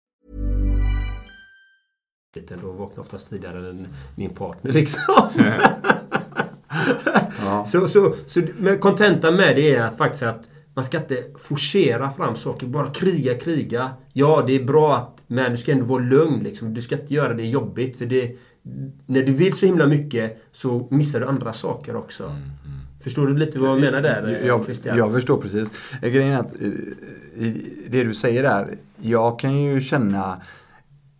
Speaker 1: Då vaknar jag oftast tidigare än min partner *laughs* liksom. *laughs* Så, så, så men kontentan med det är att faktiskt att man ska inte forcera fram saker. Bara kriga, kriga. Ja, det är bra att... Men du ska ändå vara lugn liksom. Du ska inte göra det jobbigt. För det... När du vill så himla mycket så missar du andra saker också. Förstår du lite vad jag menar där,
Speaker 3: Jag,
Speaker 1: Christian?
Speaker 3: jag förstår precis. Eh, Grejen är att eh, det du säger där, jag kan ju känna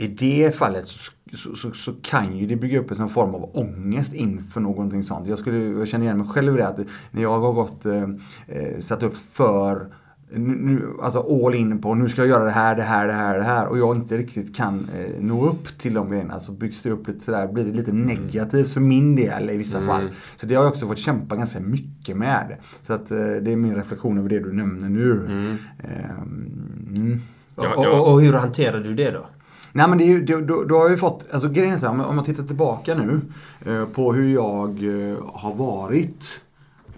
Speaker 3: i det fallet så, så, så, så kan ju det bygga upp en sån form av ångest inför någonting sånt. Jag, skulle, jag känner igen mig själv i det att när jag har gått, eh, eh, satt upp för nu, alltså all in på nu ska jag göra det här, det här, det här, det här och jag inte riktigt kan eh, nå upp till de grejerna så byggs det upp lite sådär, blir det lite negativt för min del i vissa fall. Så det har jag också fått kämpa ganska mycket med. Så att eh, det är min reflektion över det du nämner nu. Ehm, mm.
Speaker 2: Ja,
Speaker 1: och,
Speaker 2: ja.
Speaker 1: och, och hur hanterar du det då?
Speaker 3: Nej men det är ju, det, då, då har ju fått, alltså grejen är så här, om jag tittar tillbaka nu eh, på hur jag eh, har varit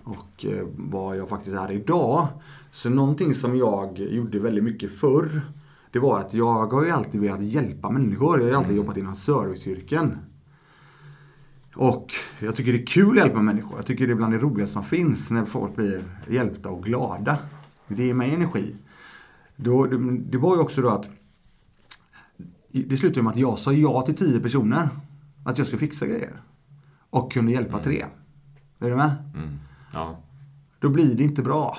Speaker 3: och eh, vad jag faktiskt är idag. Så någonting som jag gjorde väldigt mycket förr, det var att jag har ju alltid velat hjälpa människor. Jag har ju alltid jobbat inom serviceyrken. Och jag tycker det är kul att hjälpa människor. Jag tycker det är bland det roligaste som finns när folk blir hjälpta och glada. Det ger mig energi. Då, det, det var ju också då att det slutade med att jag sa ja till tio personer. Att jag skulle fixa grejer. Och kunde hjälpa tre. Är du med?
Speaker 2: Mm. Ja.
Speaker 3: Då blir det inte bra.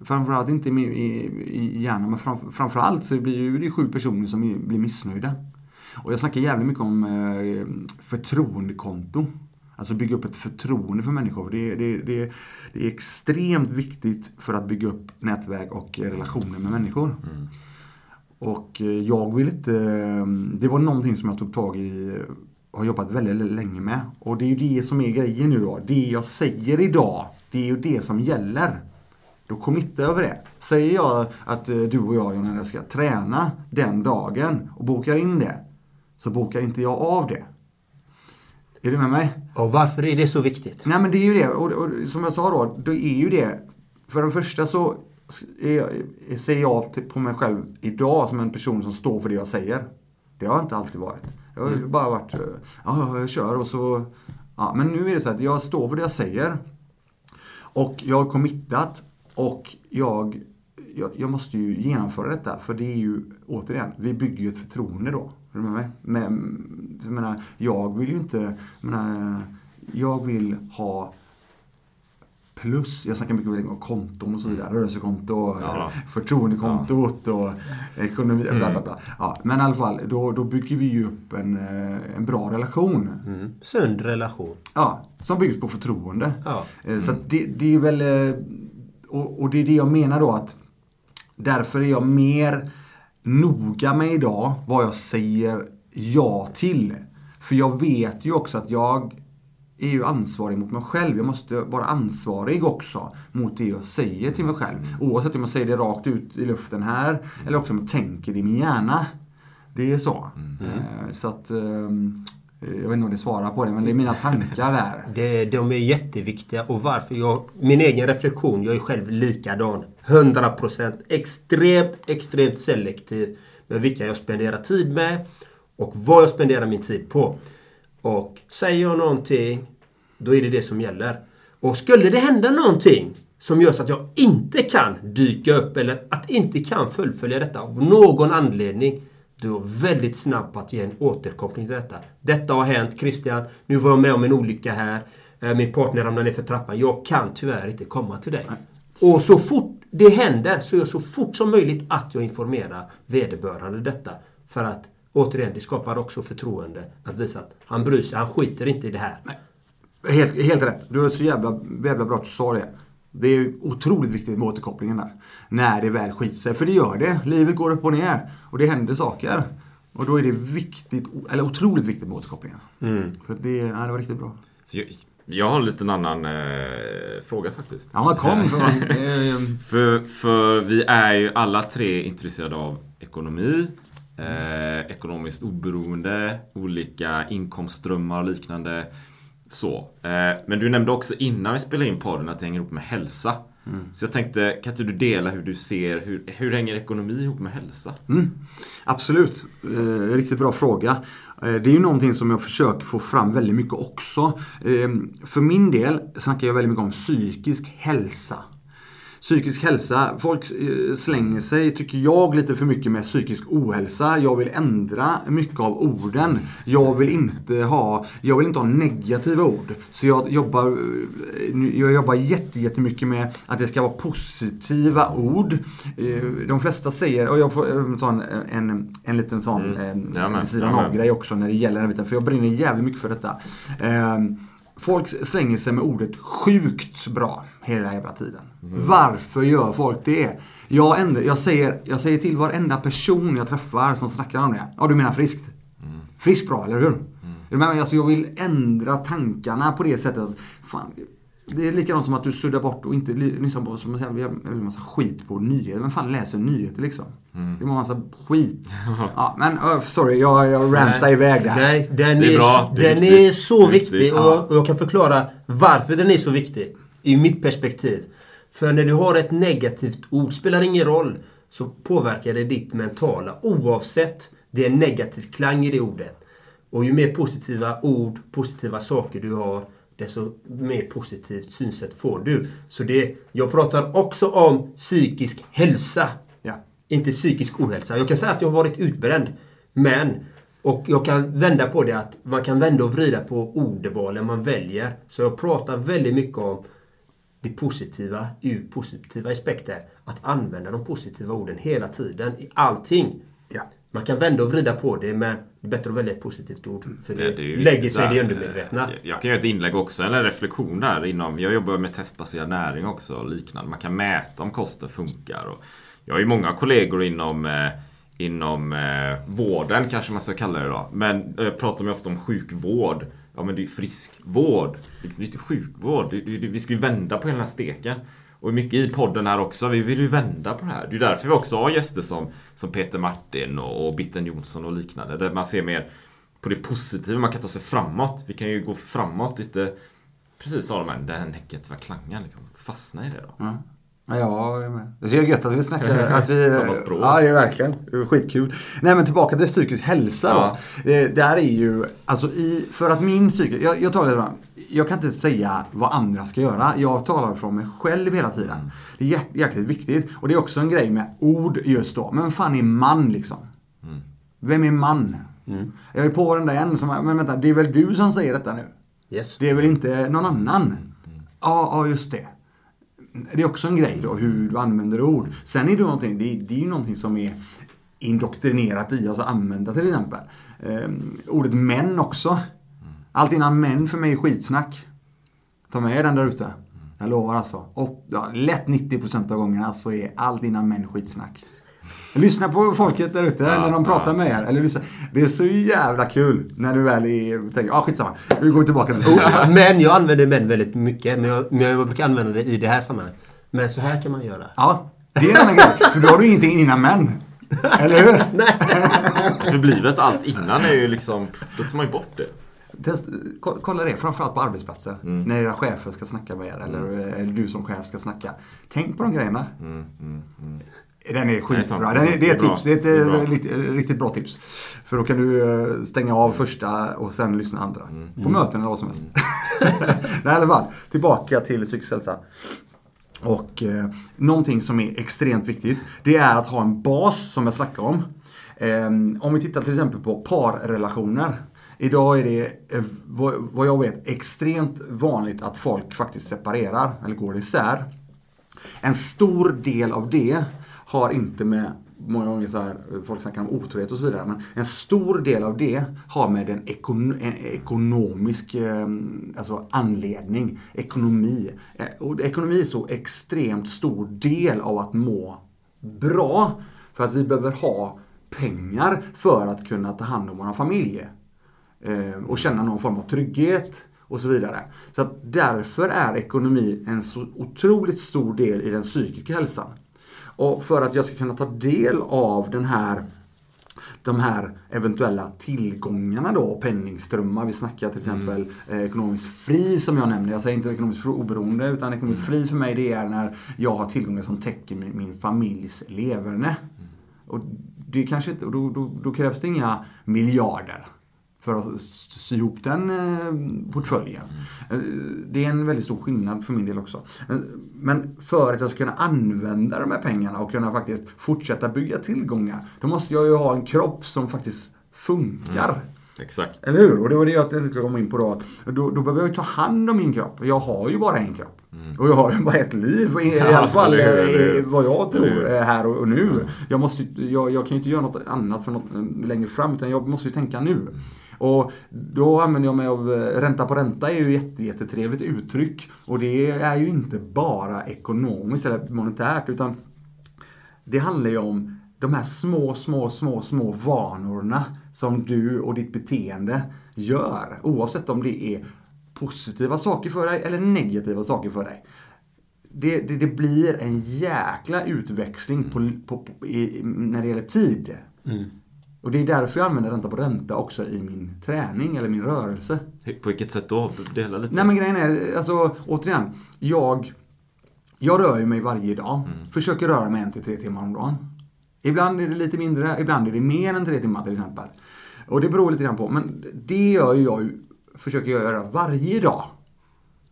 Speaker 3: Framförallt inte i, i, i hjärnan, men fram, framförallt så blir ju det sju personer som blir missnöjda. Och jag snackar jävligt mycket om eh, förtroendekonto. Alltså bygga upp ett förtroende för människor. Det, det, det, det är extremt viktigt för att bygga upp nätverk och relationer med människor. Och eh, jag vill inte... eh, Det var någonting som jag tog tag i eh, har jobbat väldigt länge med. Och det är ju det som är grejen nu då. Det jag säger idag, det är ju det som gäller. Då committar jag över det. Säger jag att du och jag, John, ska träna den dagen och bokar in det. Så bokar inte jag av det. Är du med mig?
Speaker 1: Och varför är det så viktigt?
Speaker 3: Nej men det är ju det. Och, och som jag sa då, då är ju det. För det första så är, ser jag på mig själv idag som en person som står för det jag säger. Det har jag inte alltid varit. Jag har ju bara varit, eh, ja jag kör och så. Ja, men nu är det så att jag står för det jag säger. Och jag har committat och jag, jag, jag måste ju genomföra detta. För det är ju, återigen, vi bygger ju ett förtroende då. Är du med mig? Men, jag, menar, jag vill ju inte, jag, menar, jag vill ha plus, jag snackar mycket om konton och så vidare, rörelsekonto,
Speaker 2: Ja.
Speaker 3: förtroendekontot och ekonomi, bla bla bla. Ja, men i alla fall, då, då bygger vi ju upp en, eh, en bra relation.
Speaker 1: Sund relation.
Speaker 3: Ja, som byggs på förtroende.
Speaker 1: Ja.
Speaker 3: Eh, Så att det, det är väl... eh, Och, och det är det jag menar då att därför är jag mer noga med idag vad jag säger ja till. För jag vet ju också att jag är ju ansvarig mot mig själv. Jag måste vara ansvarig också mot det jag säger till mig själv. Oavsett om jag säger det rakt ut i luften här eller också om jag tänker det i min hjärna. Det är så. Eh, Så att... ehm, Jag vet inte om det svarar på det, men det är mina tankar där. *laughs*
Speaker 1: Det, de är jätteviktiga och varför jag... Min egen reflektion, jag är själv likadan. 100% extremt, extremt selektiv med vilka jag spenderar tid med och vad jag spenderar min tid på. Och säger jag någonting, då är det det som gäller. Och skulle det hända någonting som gör så att jag inte kan dyka upp eller att inte kan fullfölja detta av någon anledning. Du är väldigt snabb på att ge en återkoppling till detta. Detta har hänt Christian. Nu var jag med om en olycka här. Eh, Min partner ramlade ner för trappan. Jag kan tyvärr inte komma till dig. Och så fort det händer så är jag så fort som möjligt att jag informerar vederbörande detta. För att återigen, det skapar också förtroende. Att visa att han bryr sig. Han skiter inte i det här.
Speaker 3: Helt, helt rätt. Du är så jävla, jävla bra att du sa det. Det är otroligt viktigt med återkopplingen där. När det väl skiter sig. För det gör det. Livet går upp och ner. Och det händer saker. Och då är det viktigt, eller otroligt viktigt med återkopplingen. Så det, ja, det var riktigt bra.
Speaker 2: Så jag, jag har en liten annan eh, fråga faktiskt.
Speaker 3: Ja, kom. För, *laughs* eh,
Speaker 2: För, för vi är ju alla tre intresserade av ekonomi, eh, ekonomiskt oberoende, olika inkomstströmmar och liknande. Så. Eh, men du nämnde också innan vi spelade in podden att det hänger ihop med hälsa. Så jag tänkte, kan inte du dela hur du ser, hur, hur hänger ekonomi ihop med hälsa?
Speaker 3: Mm, absolut. Eh, riktigt bra fråga. Eh, det är ju någonting som jag försöker få fram väldigt mycket också. Eh, för min del snackar jag väldigt mycket om psykisk hälsa. Psykisk hälsa, folk eh, slänger sig, tycker jag, lite för mycket med psykisk ohälsa. Jag vill ändra mycket av orden. Jag vill inte ha, jag vill inte ha negativa ord. Så jag jobbar, eh, jag jobbar jätte, jättemycket med att det ska vara positiva ord. Eh, De flesta säger, och jag får ta en, en, en liten sån
Speaker 2: Mm. Ja, men.
Speaker 3: sidan av grej också när det gäller den biten. För jag brinner jävligt mycket för detta. Folk slänger sig med ordet sjukt bra hela jävla tiden. Varför gör folk det? Jag, ändå, jag, säger, jag säger till varenda person jag träffar som snackar om det. Ja, du menar friskt? Friskt bra, eller hur? Men alltså, jag vill ändra tankarna på det sättet. att, Fan, det är likadant som att du suddar bort och inte ly- lyssnar på som vi har en massa skit på nyheter. Vem fan läser nyheter liksom? Det är en massa skit. *laughs* ja, men uh, sorry, jag, jag rantar
Speaker 1: Nej.
Speaker 3: iväg det här.
Speaker 1: Nej, den,
Speaker 2: Det är
Speaker 1: är,
Speaker 2: bra,
Speaker 1: den
Speaker 2: viktigt.
Speaker 1: är så viktig. Och, och jag kan förklara varför den är så viktig. I mitt perspektiv. För när du har ett negativt ord, spelar ingen roll, så påverkar det ditt mentala. Oavsett det är en negativ klang i det ordet. Och ju mer positiva ord, positiva saker du har, desto mer positivt synsätt får du. Så det, jag pratar också om psykisk hälsa.
Speaker 3: Ja.
Speaker 1: Inte psykisk ohälsa. Jag kan säga att jag har varit utbränd. Men, och jag kan vända på det att man kan vända och vrida på ordvalen man väljer. Så jag pratar väldigt mycket om det positiva ur positiva aspekter. Att använda de positiva orden hela tiden i allting.
Speaker 3: Ja.
Speaker 1: Man kan vända och vrida på det men det är bättre att välja ett positivt ord. För det,
Speaker 2: Det
Speaker 1: lägger sig i det undermedvetna.
Speaker 2: Jag- Jag kan göra ett inlägg också, eller en reflektion där inom, jag jobbar med testbaserad näring också och liknande. Man kan mäta om kosten funkar. Och jag har ju många kollegor inom eh, Inom eh, vården kanske man ska kalla det då. Men jag pratar ju ofta om sjukvård. Ja men det är ju friskvård. Det är inte sjukvård. Det, det, det, vi ska ju vända på hela den här steken. Och mycket i podden här också. Vi vill ju vända på det här. Det är därför vi också har gäster som, som Peter Martin och, och Bitten Jonsson och liknande. Där man ser mer på det positiva. Man kan ta sig framåt. Vi kan ju gå framåt lite. Precis sa de här, den här var klangen liksom. Fastna i det då.
Speaker 3: Mm. Ja, jag är med. Det är gött att vi snackar. *laughs* Att vi,
Speaker 2: Samma språk.
Speaker 3: Ja, det är verkligen. Det är skitkul. Nej, men tillbaka till psykisk hälsa
Speaker 2: Ja.
Speaker 3: då. Det där är ju, alltså i, för att min psykisk, jag, jag talar ibland, jag kan inte säga vad andra ska göra. Jag talar från mig själv hela tiden. Det är jä- jäkligt viktigt. Och det är också en grej med ord just då. Men vem fan är man liksom? Vem är man? Jag är på den där en som, men vänta, det är väl du som säger detta nu?
Speaker 1: Yes.
Speaker 3: Det är väl inte någon annan? Ja, ja just det. Det är också en grej då, hur du använder ord. Sen är det, någonting, det, det är ju någonting som är indoktrinerat i oss att använda till exempel. Eh, ordet män också. Allt innan män för mig är skitsnack. Ta med den där ute. Jag lovar alltså. Och, ja, lätt 90% av gångerna så är allt innan män skitsnack. Lyssna på folket där ute när de pratar
Speaker 2: ja.
Speaker 3: med er. Eller lyssna. Det är så jävla kul när du väl är, tänker, ja ah, skitsamma. Nu går vi tillbaka till
Speaker 1: Men jag använder män väldigt mycket. Men jag, men jag brukar använda det i det här sammanhanget. Men så här kan man göra.
Speaker 3: Ja, det är en annan grej. För då har du ingenting innan män. Eller hur? *laughs*
Speaker 2: Förblivet allt innan är ju liksom, då tar man ju bort det.
Speaker 3: Test, ko- kolla det, framförallt på arbetsplatser. När era chefer ska snacka med er eller, eller du som chef ska snacka. Tänk på de grejerna. Den är skitbra. Den är, det är ett tips. Det är ett
Speaker 2: Det är
Speaker 3: eh,
Speaker 2: bra.
Speaker 3: riktigt, riktigt bra tips. För då kan du eh, stänga av första och sen lyssna andra. På möten eller vad som helst. *laughs* Nej, i alla fall. Tillbaka till psykisk hälsa. Och eh, någonting som är extremt viktigt, det är att ha en bas som jag snackade om. Eh, om vi tittar till exempel på parrelationer. Idag är det, eh, vad, vad jag vet, extremt vanligt att folk faktiskt separerar eller går isär. En stor del av det har inte med, många gånger så här, folk snackar om otrohet och så vidare, men en stor del av det har med en, ekon, en ekonomisk ehm, alltså anledning, ekonomi. Eh, och ekonomi är så extremt stor del av att må bra. För att vi behöver ha pengar för att kunna ta hand om vår familj. Eh, och känna någon form av trygghet och så vidare. Så att därför är ekonomi en så otroligt stor del i den psykiska hälsan. Och för att jag ska kunna ta del av den här de här eventuella tillgångarna då, penningströmmar. Vi snackar till exempel eh, ekonomiskt fri som jag nämnde. Jag säger inte ekonomiskt oberoende utan ekonomiskt fri för mig det är när jag har tillgångar som täcker min, min familjs leverne. Och det kanske inte, och då, då, då krävs det inga miljarder för att sy ihop den eh, portföljen. Eh, Det är en väldigt stor skillnad för min del också. Eh, Men för att jag ska kunna använda de här pengarna och kunna faktiskt fortsätta bygga tillgångar, då måste jag ju ha en kropp som faktiskt funkar.
Speaker 2: Exakt.
Speaker 3: Eller hur? Och det var det jag tänkte komma in på då. Då, då behöver jag ju ta hand om min kropp. Jag har ju bara en kropp. Och jag har ju bara ett liv. I, i alla fall
Speaker 2: hur,
Speaker 3: vad jag tror här och, och nu. Jag, måste, jag, jag kan ju inte göra något annat för något längre fram. Utan jag måste ju tänka nu. Och då använder jag mig av eh, ränta på ränta är ju jätte, jättetrevligt uttryck. Och det är ju inte bara ekonomiskt eller monetärt utan det handlar ju om de här små, små, små, små vanorna som du och ditt beteende gör. Oavsett om det är positiva saker för dig eller negativa saker för dig. Det, det, det blir en jäkla utväxling på, på, på, i, när det gäller tid. Och det är därför jag använder ränta på ränta också i min träning eller min rörelse.
Speaker 2: På vilket sätt då? Dela lite.
Speaker 3: Nej men grejen är, alltså återigen. Jag, jag rör ju mig varje dag. Försöker röra mig en till tre timmar om dagen. Ibland är det lite mindre, ibland är det mer än tre timmar till exempel. Och det beror lite grann på. Men det gör ju jag, försöker jag göra varje dag.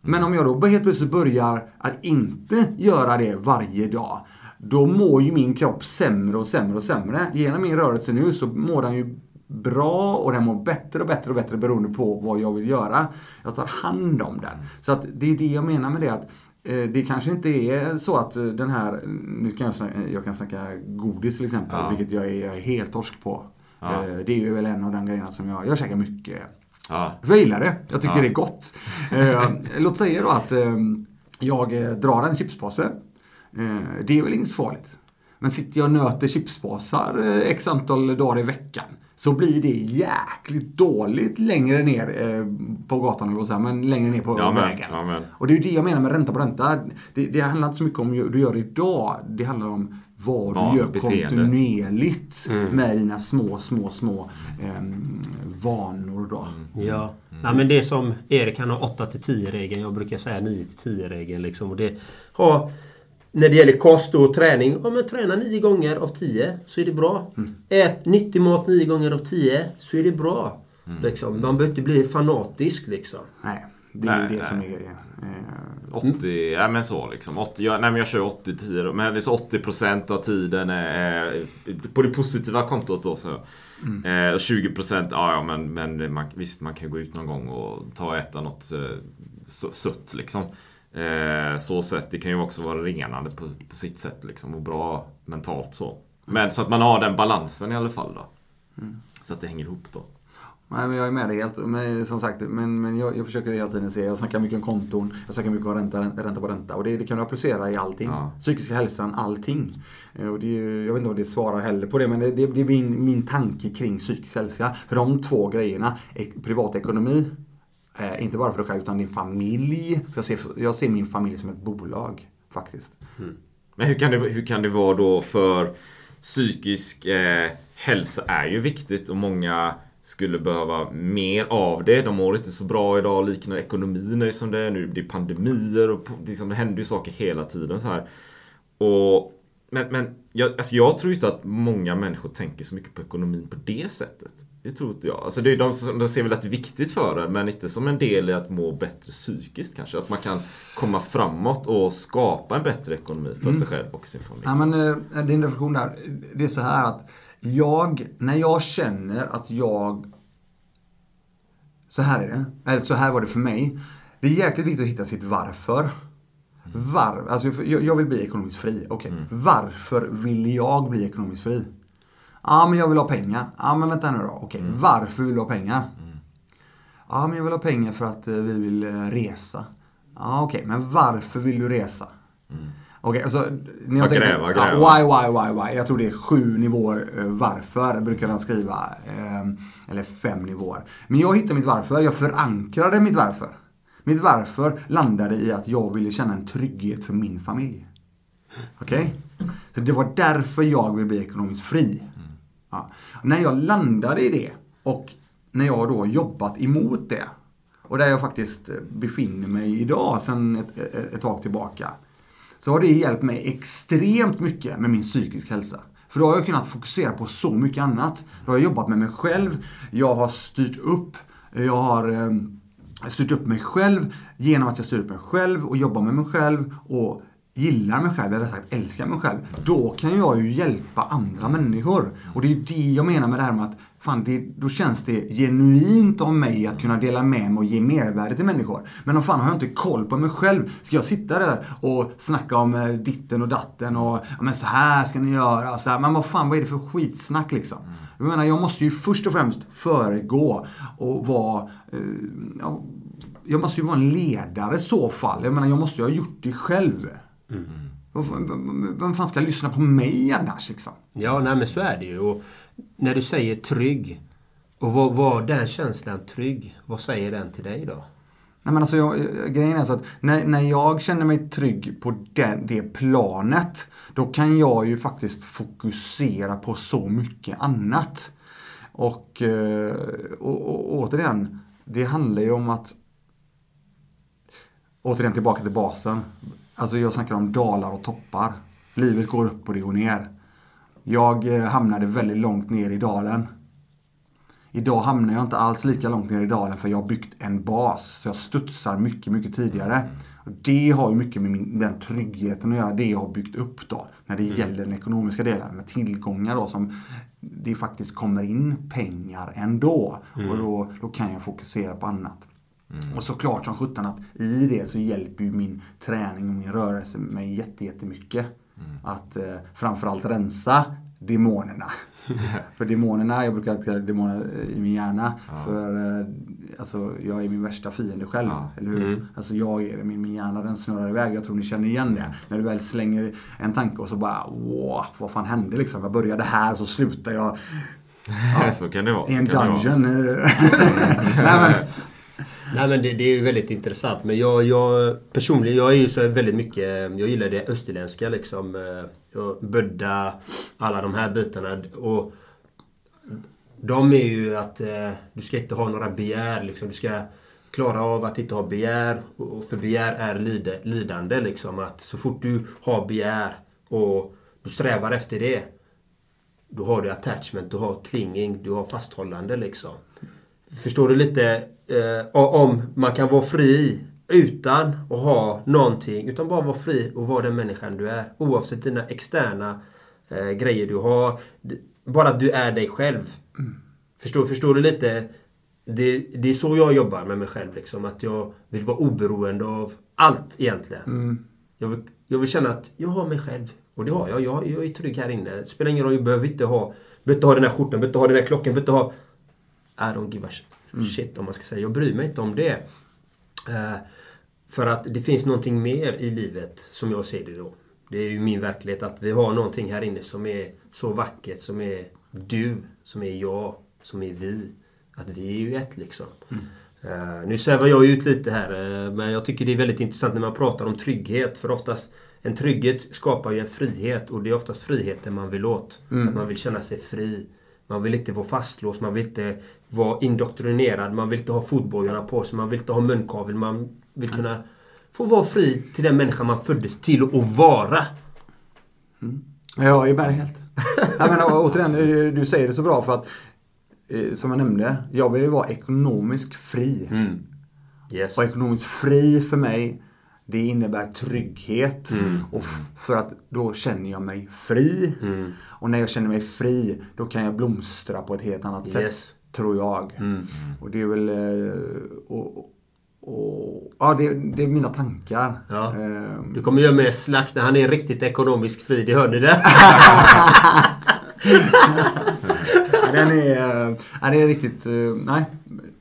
Speaker 3: Men om jag då helt plötsligt börjar att inte göra det varje dag. Då mår ju min kropp sämre och sämre och sämre. Genom min rörelse nu så mår den ju bra och den mår bättre och bättre och bättre beroende på vad jag vill göra. Jag tar hand om den. Så att det är det jag menar med det att eh, det kanske inte är så att eh, den här, nu kan jag snacka, jag kan snacka godis till exempel,
Speaker 2: Ja.
Speaker 3: vilket jag är, jag är helt torsk på.
Speaker 2: Ja.
Speaker 3: Eh, Det är ju väl en av de grejerna som jag, jag käkar mycket
Speaker 2: Ja.
Speaker 3: för jag gillar det. Jag tycker det är gott. Låt säga då att jag drar en chipspåse. Eh, det är väl inte så farligt. Men sitter jag och nöter chipspåsar eh, x antal dagar i veckan så blir det jäkligt dåligt längre ner eh, på gatan, säga, men längre ner på
Speaker 2: Ja, men,
Speaker 3: vägen.
Speaker 2: ja, men.
Speaker 3: Och det är ju det jag menar med ränta på ränta. Det, det handlar inte så mycket om hur du gör idag. Det handlar om vad
Speaker 2: Ja,
Speaker 3: du gör
Speaker 2: beteendet.
Speaker 3: kontinuerligt med dina små, små, små ehm, vanor då.
Speaker 1: Ja. Nej, men det är som Erik han har 8 till 10 regeln. Jag brukar säga 9 till 10 regeln. Liksom. Och det har, när det gäller kost och träning. Ja, men träna 9 gånger av 10 så är det bra. Ät nyttig mat 9 gånger av 10 så är det bra. Liksom. Man behöver inte bli fanatisk liksom.
Speaker 3: Nej, det är
Speaker 2: Nej,
Speaker 3: ju det som är...
Speaker 2: nej.
Speaker 3: Eh,
Speaker 2: 80, ja men så liksom. 80, jag, nej men jag kör 80-10 då. Men det är så 80% av tiden är, är på det positiva kontot då. Så. Eh, och 20% ja, ja men, men man, visst man kan gå ut någon gång och ta och äta något eh, så- sött liksom. Eh, så sätt, det kan ju också vara renande på, på sitt sätt liksom. Och bra mentalt så. Men så att man har den balansen i alla fall då. Så att det hänger ihop då.
Speaker 3: nej, men jag är med dig helt. Men, som sagt, men, men jag, jag försöker hela tiden se. Jag snackar mycket om konton. Jag snackar mycket om ränta, ränta på ränta. Och det, det kan du applicera i allting.
Speaker 2: Ja.
Speaker 3: Psykiska hälsan, allting. Eh, Och det, jag vet inte om det svarar heller på det. Men det, det, det är min, min tanke kring psykisk hälsa. För de två grejerna. ek- Privatekonomi. Eh, inte bara för dig själv utan din familj. Jag, ser, jag ser min familj som ett bolag. Faktiskt. Mm.
Speaker 2: Men hur kan det, hur kan det vara då för psykisk eh, hälsa är ju viktigt och många skulle behöva mer av det. De mår inte så bra idag. Liknande ekonomin är ju som det är nu. Det är pandemier och liksom, det händer ju saker hela tiden så här. Och, men men jag, alltså jag tror inte att många människor tänker så mycket på ekonomin på det sättet. Det tror inte jag. Alltså det är de, som- de ser väl att det är viktigt för en men inte som en del i att må bättre psykiskt kanske. Att man kan komma framåt och skapa en bättre ekonomi för sig själv och sin familj.
Speaker 3: Ja, men eh, din reflektion där. Det är så här att jag, när jag känner att jag... Så här är det. Eller så här var det för mig. Det är jäkligt viktigt att hitta sitt varför. Var, alltså, jag, vill bli ekonomiskt fri. Okej. Varför vill jag bli ekonomiskt fri? Ja, men jag vill ha pengar. Ja, men vänta nu då. Okej. Varför vill du ha pengar? Ja, men jag vill ha pengar för att eh, vi vill eh, resa. Ja, okej. Men varför vill du resa? Okej, alltså... Ni har
Speaker 2: Ja,
Speaker 3: säkert-
Speaker 2: gräva,
Speaker 3: ja,
Speaker 2: gräva.
Speaker 3: why, why, why, why. Jag tror det är sju nivåer eh, varför, brukar de skriva. Eh, eller fem nivåer. Men jag hittade mitt varför. Jag förankrade mitt varför. Mitt varför landade i att jag ville känna en trygghet för min familj. Okej? Så det var därför jag ville bli ekonomiskt fri. Ja. När jag landade i det och när jag då har jobbat emot det och där jag faktiskt eh, befinner mig idag sedan ett, ett, ett tag tillbaka. Så har det hjälpt mig extremt mycket med min psykiska hälsa. För då har jag kunnat fokusera på så mycket annat. Då har jag jobbat med mig själv, jag har styrt upp, jag har styrt upp mig själv genom att jag styr upp mig själv och jobbar med mig själv och gillar mig själv, eller rättare sagt älskar mig själv. Då kan jag ju hjälpa andra människor. Och det är ju det jag menar med det här med att fan, det, då känns det genuint av mig att kunna dela med mig och ge mervärde till människor. Men om fan har jag inte koll på mig själv, ska jag sitta där och snacka om eh, ditten och datten och ja, men så här ska ni göra, så här. men vad fan vad är det för skitsnack liksom? Jag menar, jag måste ju först och främst föregå och vara... Eh, ja, jag måste ju vara en ledare i så fall. Jag menar, jag måste ju ha gjort det själv. Mm. Vem fan ska lyssna på mig annars liksom?
Speaker 1: Ja, nej men så är det ju. Och när du säger trygg. Och vad var den känslan trygg? Vad säger den till dig då?
Speaker 3: Nej, men alltså, jag, grejen är så att när, när jag känner mig trygg på den, det planet, då kan jag ju faktiskt fokusera på så mycket annat. Och, eh, och, och återigen, det handlar ju om att Återigen tillbaka till basen. Alltså jag snackar om dalar och toppar. Livet går upp och det går ner. Jag eh, hamnade väldigt långt ner i dalen. Idag hamnar jag inte alls lika långt ner i dalen för jag har byggt en bas. Så jag studsar mycket, mycket tidigare. Mm. Och det har ju mycket med min, den tryggheten att göra, det jag har byggt upp då. När det mm. gäller den ekonomiska delen med tillgångar då som det faktiskt kommer in pengar ändå. Mm. Och då, då kan jag fokusera på annat. Mm. Och såklart som sjutton att i det så hjälper ju min träning och min rörelse mig jättemycket. Mm. Att eh, framförallt rensa demonerna. *laughs* för demonerna, jag brukar kalla demoner i min hjärna. Ja. För eh, alltså, jag är min värsta fiende själv. Ja. Eller hur? Mm. Alltså jag är det, min, min hjärna den snurrar iväg. Jag tror ni känner igen det. När du väl slänger en tanke och så bara wow, vad fan hände liksom? Jag började här och så slutar jag
Speaker 2: Ja, *laughs* så kan det vara.
Speaker 3: I en dungeon. *laughs*
Speaker 1: Nej, men, Nej men det, det, är ju väldigt intressant. Men jag, jag personligen, jag är ju så väldigt mycket... Jag gillar det österländska liksom. Eh, jag, Buddha, alla de här bitarna. Och de är ju att eh, du ska inte ha några begär. Liksom. Du ska klara av att inte ha begär. Och för begär är lide, lidande. Liksom. Att så fort du har begär och du strävar efter det. Då har du attachment, du har clinging, du har fasthållande liksom. Förstår du lite eh, om man kan vara fri utan att ha någonting. Utan bara vara fri och vara den människan du är. Oavsett dina externa eh, grejer du har. Bara att du är dig själv. Mm. Förstår, förstår du lite? Det, det är så jag jobbar med mig själv. Liksom, att jag vill vara oberoende av allt egentligen. Mm. Jag, vill, jag vill känna att jag har mig själv. Och det har jag. Jag, jag är trygg här inne. Det spelar ingen roll. Jag behöver inte ha, behöver inte ha den här skjortan, behöver inte ha den här klockan, behöver inte ha... I don't give a mm. shit om man ska säga. Jag bryr mig inte om det. Uh, för att det finns någonting mer i livet som jag ser det då. Det är ju min verklighet att vi har någonting här inne som är så vackert. Som är du, som är jag, som är vi. Att vi är ju ett liksom. Mm. Uh, nu svävar jag ut lite här uh, men jag tycker det är väldigt intressant när man pratar om trygghet. För oftast en trygghet skapar ju en frihet och det är oftast friheten man vill åt. Mm. Att man vill känna sig fri. Man vill inte vara fastlåst, man vill inte vara indoktrinerad, man vill inte ha fotbojorna på sig, man vill inte ha munkavel. Man vill kunna få vara fri till den människa man föddes till att vara.
Speaker 3: Mm. Ja, jag bär helt. jag menar, återigen, du säger det så bra för att eh, som jag nämnde, jag vill ju vara ekonomiskt fri. Mm. Yes. Och ekonomiskt fri för mig, det innebär trygghet. Mm. Och för att då känner jag mig fri. Mm. Och när jag känner mig fri, då kan jag blomstra på ett helt annat yes. sätt. Tror jag. Mm. Och det är väl... Eh, och, och, ja, det, det, är mina tankar. Ja.
Speaker 1: Um, du kommer göra med slakt när han är riktigt ekonomiskt fri. Det hör ni där? *laughs*
Speaker 3: den är, ja, det är riktigt... Eh, nej,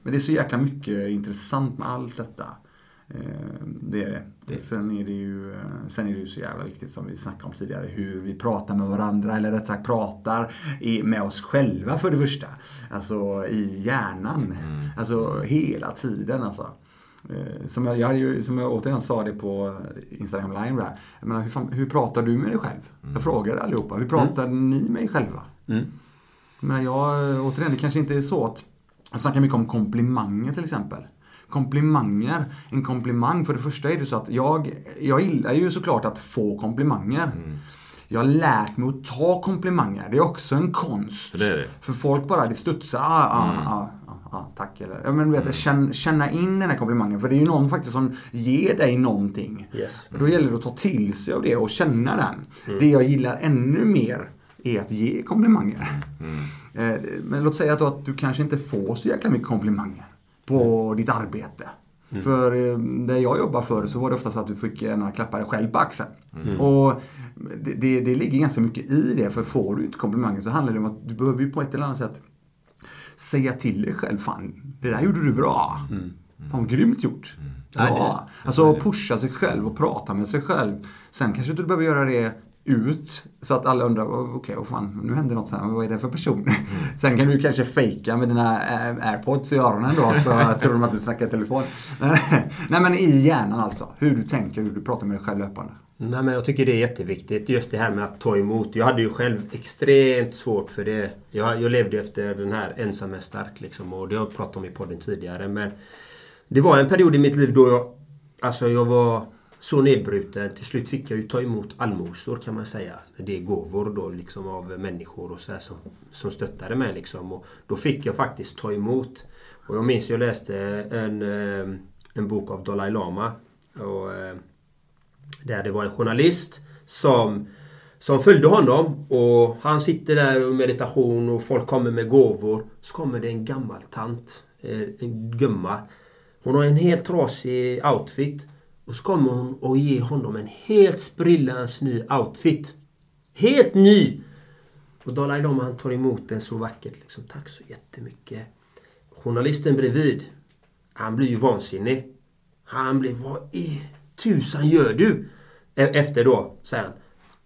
Speaker 3: men det är så jäkla mycket intressant med allt detta. Ehm, det är det. det. Sen, är det ju, eh, sen är det ju så jävla viktigt som vi snackade om tidigare hur vi pratar med varandra eller rätt sagt pratar med oss själva för det första. Alltså i hjärnan. Mm. Alltså hela tiden alltså. Eh, som jag, jag, ju, som jag återigen sa det på Instagram live där. Jag menar, hur, fan, hur pratar du med dig själv? Mm. Jag frågar allihopa. Hur pratar mm. ni med er själva? Mm. Men jag, återigen, det kanske inte är så att jag snackar mycket om komplimanger till exempel komplimanger. En komplimang, för det första är det så att jag, jag gillar ju såklart att få komplimanger. Mm. Jag har lärt mig att ta komplimanger. Det är också en konst.
Speaker 2: För, det det.
Speaker 3: för folk bara, det studsar. Ah, ah, mm. ah, ah, ah, tack eller... Ja, men vet, mm. känna, känna in den här komplimangen. För det är ju någon faktiskt som ger dig någonting. Yes. Och då gäller det att ta till sig av det och känna den. Mm. Det jag gillar ännu mer är att ge komplimanger. Mm. Eh, men låt säga att, att du kanske inte får så jäkla mycket komplimanger på ditt arbete. För eh, där jag jobbade förr så var det ofta så att du fick gärna klappa dig själv på axeln. Och det, det, det ligger ganska mycket i det. För får du inte komplimanger så handlar det om att du behöver ju på ett eller annat sätt säga till dig själv. Fan, det där gjorde du bra. Fan, grymt gjort.
Speaker 1: Nej,
Speaker 3: Ja. Alltså pusha sig själv och prata med sig själv. Sen kanske du behöver göra det ut så att alla undrar, "Åh, okej, vad fan, nu händer något så här, vad är det för person? *laughs* Sen kan du kanske fejka med dina airpods i öronen då, så *laughs* tror de att du snackar i telefon. *laughs* Nej men i hjärnan alltså, hur du tänker, hur du pratar med dig själv löpande.
Speaker 1: Nej, men jag tycker det är jätteviktigt. Just det här med att ta emot. Jag hade ju själv extremt svårt för det. Jag, jag levde efter den här ensam är stark liksom. Och det har jag pratat om i podden tidigare. Men det var en period i mitt liv då jag... Alltså jag var så nedbruten. Till slut fick jag ju ta emot allmosor kan man säga. Det är gåvor då liksom av människor och så här som, som stöttade mig liksom. Och då fick jag faktiskt ta emot. Och jag minns jag läste en, eh, en bok av Dalai Lama. Och, eh, där det var en journalist som, som följde honom. Och han sitter där i meditation och folk kommer med gåvor. Så kommer det en gammal tant. Eh, en gumma. Hon har en helt trasig outfit. Och så kommer hon och ger honom en helt sprillans ny outfit. Helt ny! Och Dalai Lama han tar emot den så vackert. Liksom, Tack så jättemycket. Journalisten bredvid. Han blir ju vansinnig. Han blir, vad i tusan gör du? E- Efter då, säger han.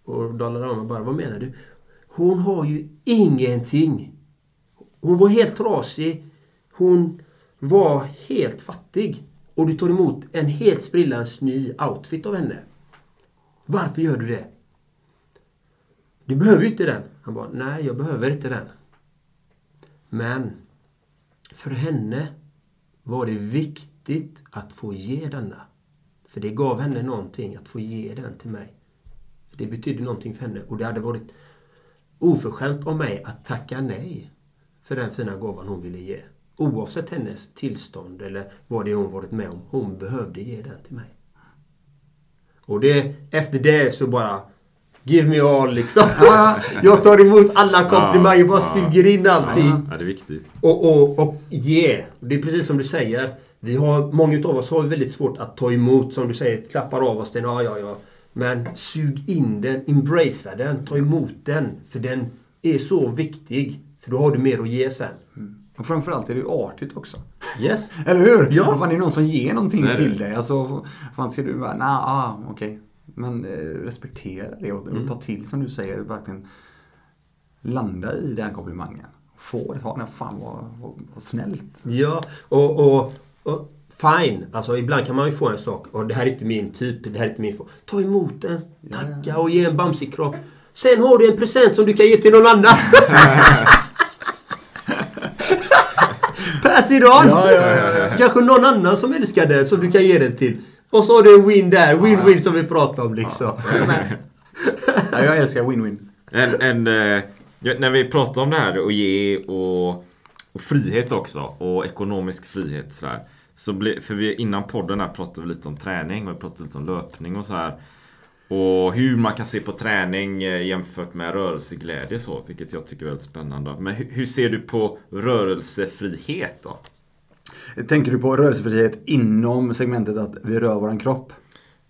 Speaker 1: Och Dalai Lama bara, vad menar du? Hon har ju ingenting. Hon var helt trasig. Hon var helt fattig. Och du tar emot en helt sprillans ny outfit av henne. Varför gör du det? Du behöver ju inte den. Han bara, nej jag behöver inte den. Men för henne var det viktigt att få ge denna. För det gav henne någonting att få ge den till mig. Det betydde någonting för henne och det hade varit oförskämt av mig att tacka nej för den fina gåvan hon ville ge. Oavsett hennes tillstånd eller vad det hon varit med om. Hon behövde ge den till mig. Och det, efter det så bara Give me all liksom. *laughs* jag tar emot alla komplimanger, bara suger in allting.
Speaker 2: Ja, det är viktigt.
Speaker 1: Och, och, och ge. Det är precis som du säger. Vi har, många av oss har väldigt svårt att ta emot. Som du säger, klappar av oss den. Ja, ja, ja. Men sug in den, embracea den, ta emot den. För den är så viktig. För då har du mer att ge sen.
Speaker 3: Och framförallt är det ju artigt också.
Speaker 1: Yes. *laughs*
Speaker 3: Eller hur?
Speaker 1: Ja.
Speaker 3: Fan, det är någon som ger någonting
Speaker 2: det.
Speaker 3: till dig. Alltså, fan ska du bara, nah, ah, okej. Men eh, respektera det och, och ta till, som du säger, verkligen landa i den komplimangen. Få det, ta den, fan vad, vad, vad snällt.
Speaker 1: Ja, och, och, och fine. Alltså ibland kan man ju få en sak. Och det här är inte min typ. Det här är inte min form. Ta emot den, tacka och ge en bamsekropp. Sen har du en present som du kan ge till någon annan. *laughs* *laughs* Pass it on!
Speaker 3: Ja, ja, ja,
Speaker 1: Så kanske någon annan som älskar den som du kan ge den till. Och så har du en win där. Win-win som vi pratade om liksom.
Speaker 3: Ja, jag älskar win-win.
Speaker 2: En, en, eh, när vi pratar om det här och ge och, och frihet också och ekonomisk frihet sådär. Så bli, för vi, innan podden här pratade vi lite om träning och vi pratade lite om löpning och så här. Och hur man kan se på träning eh, jämfört med rörelseglädje så, vilket jag tycker är väldigt spännande. Men hur, ser du på rörelsefrihet då?
Speaker 3: Tänker du på rörelsefrihet inom segmentet att vi rör våran kropp?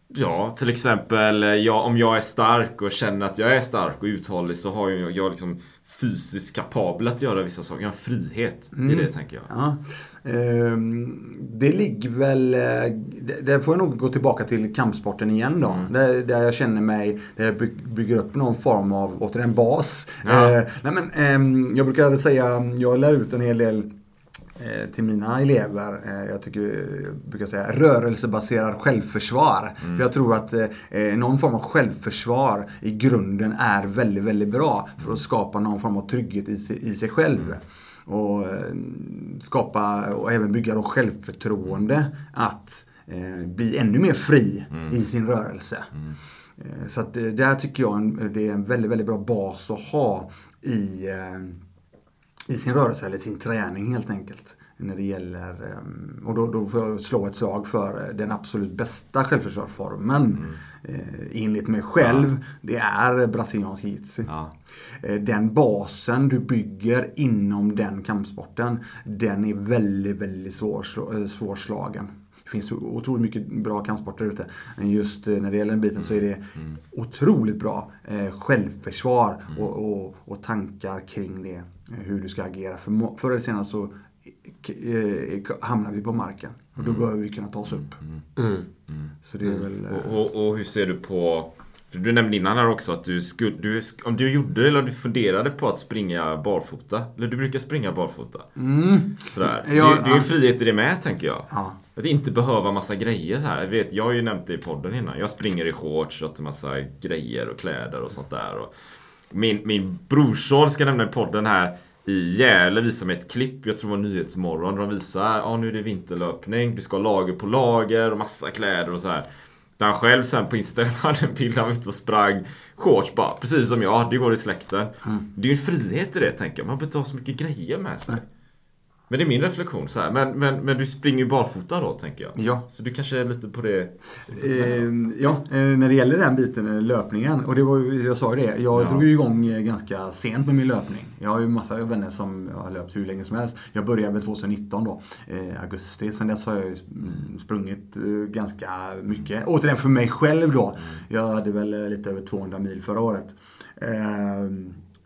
Speaker 2: Ja, till exempel eh, ja, om jag är stark och känner att jag är stark och uthållig så har jag, jag liksom fysiskt kapabel att göra vissa saker. Jag har frihet i det tänker jag.
Speaker 3: Ja. Ehm, det ligger väl... eh, det- Det får jag nog gå tillbaka till kampsporten igen då. Där, där jag känner mig, där jag by- bygger upp någon form av, återigen, bas.
Speaker 2: Ja.
Speaker 3: Eh, nej men, ehm, jag brukar säga, jag lär ut en hel del eh, till mina elever. Eh, Jag, tycker, jag brukar säga rörelsebaserad självförsvar. För jag tror att eh, någon form av självförsvar i grunden är väldigt, väldigt bra. För att skapa någon form av trygghet i, sig- i sig själv. Och eh, skapa och även bygga då självförtroende att eh, bli ännu mer fri i sin rörelse. Eh, Så att där tycker jag det är en väldigt, väldigt bra bas att ha i, i sin rörelse eller sin träning helt enkelt. När det gäller, eh, och då, då får jag slå ett slag för den absolut bästa självförsvarsformen eh, enligt mig själv. Det är brasiliansk jiu-jitsu.
Speaker 2: Ja.
Speaker 3: Eh, Den basen du bygger inom den kampsporten, den är väldigt, väldigt svår, eh, svårslagen. Det finns otroligt mycket bra kampsporter ute. Men just eh, när det gäller den biten så är det otroligt bra eh, självförsvar och, och, och tankar kring det. eh, Hur du ska agera. För förr eller senare så eh, hamnar vi på marken. Och då behöver vi kunna ta oss upp. Så det är väl... eh,
Speaker 2: Och, och, och hur ser du på... För du nämnde innan här också att du skulle... Du, om du gjorde eller du funderade på att springa barfota. Eller du brukar springa barfota. Sådär.
Speaker 3: Mm. Ja,
Speaker 2: det, det är ju
Speaker 3: ja.
Speaker 2: en frihet i det med tänker jag.
Speaker 3: Ja.
Speaker 2: Att inte behöva massa grejer så här. Jag, vet, jag har ju nämnt det i podden innan. Jag springer i shorts och massa grejer och kläder och sånt där. Och min, min brorson ska nämna i podden här i Gävle visar mig ett klipp, jag tror det var Nyhetsmorgon, där de visar ja nu är det vinterlöpning, du ska ha lager på lager och massa kläder och så här. Där han själv sen på Instagram *laughs* hade en bild var ute och sprang shorts bara, precis som jag, det går i släkten. Det är ju en frihet i det tänker jag, man behöver inte ha så mycket grejer med sig. Men det är min reflektion så här. Men, men, men du springer ju barfota då tänker jag.
Speaker 3: Ja.
Speaker 2: Så du kanske är lite på det...
Speaker 3: Eh, ja, när det gäller den biten, eh, löpningen. Och det var jag sa ju det, jag
Speaker 2: Ja.
Speaker 3: drog ju igång eh, ganska sent med min löpning. Jag har ju massa vänner som har löpt hur länge som helst. Jag började väl 2019 då, eh, augusti. Sen dess har jag ju sp- sprungit eh, ganska mycket. Återigen för mig själv då. Jag hade väl lite över 200 mil förra året. Eh,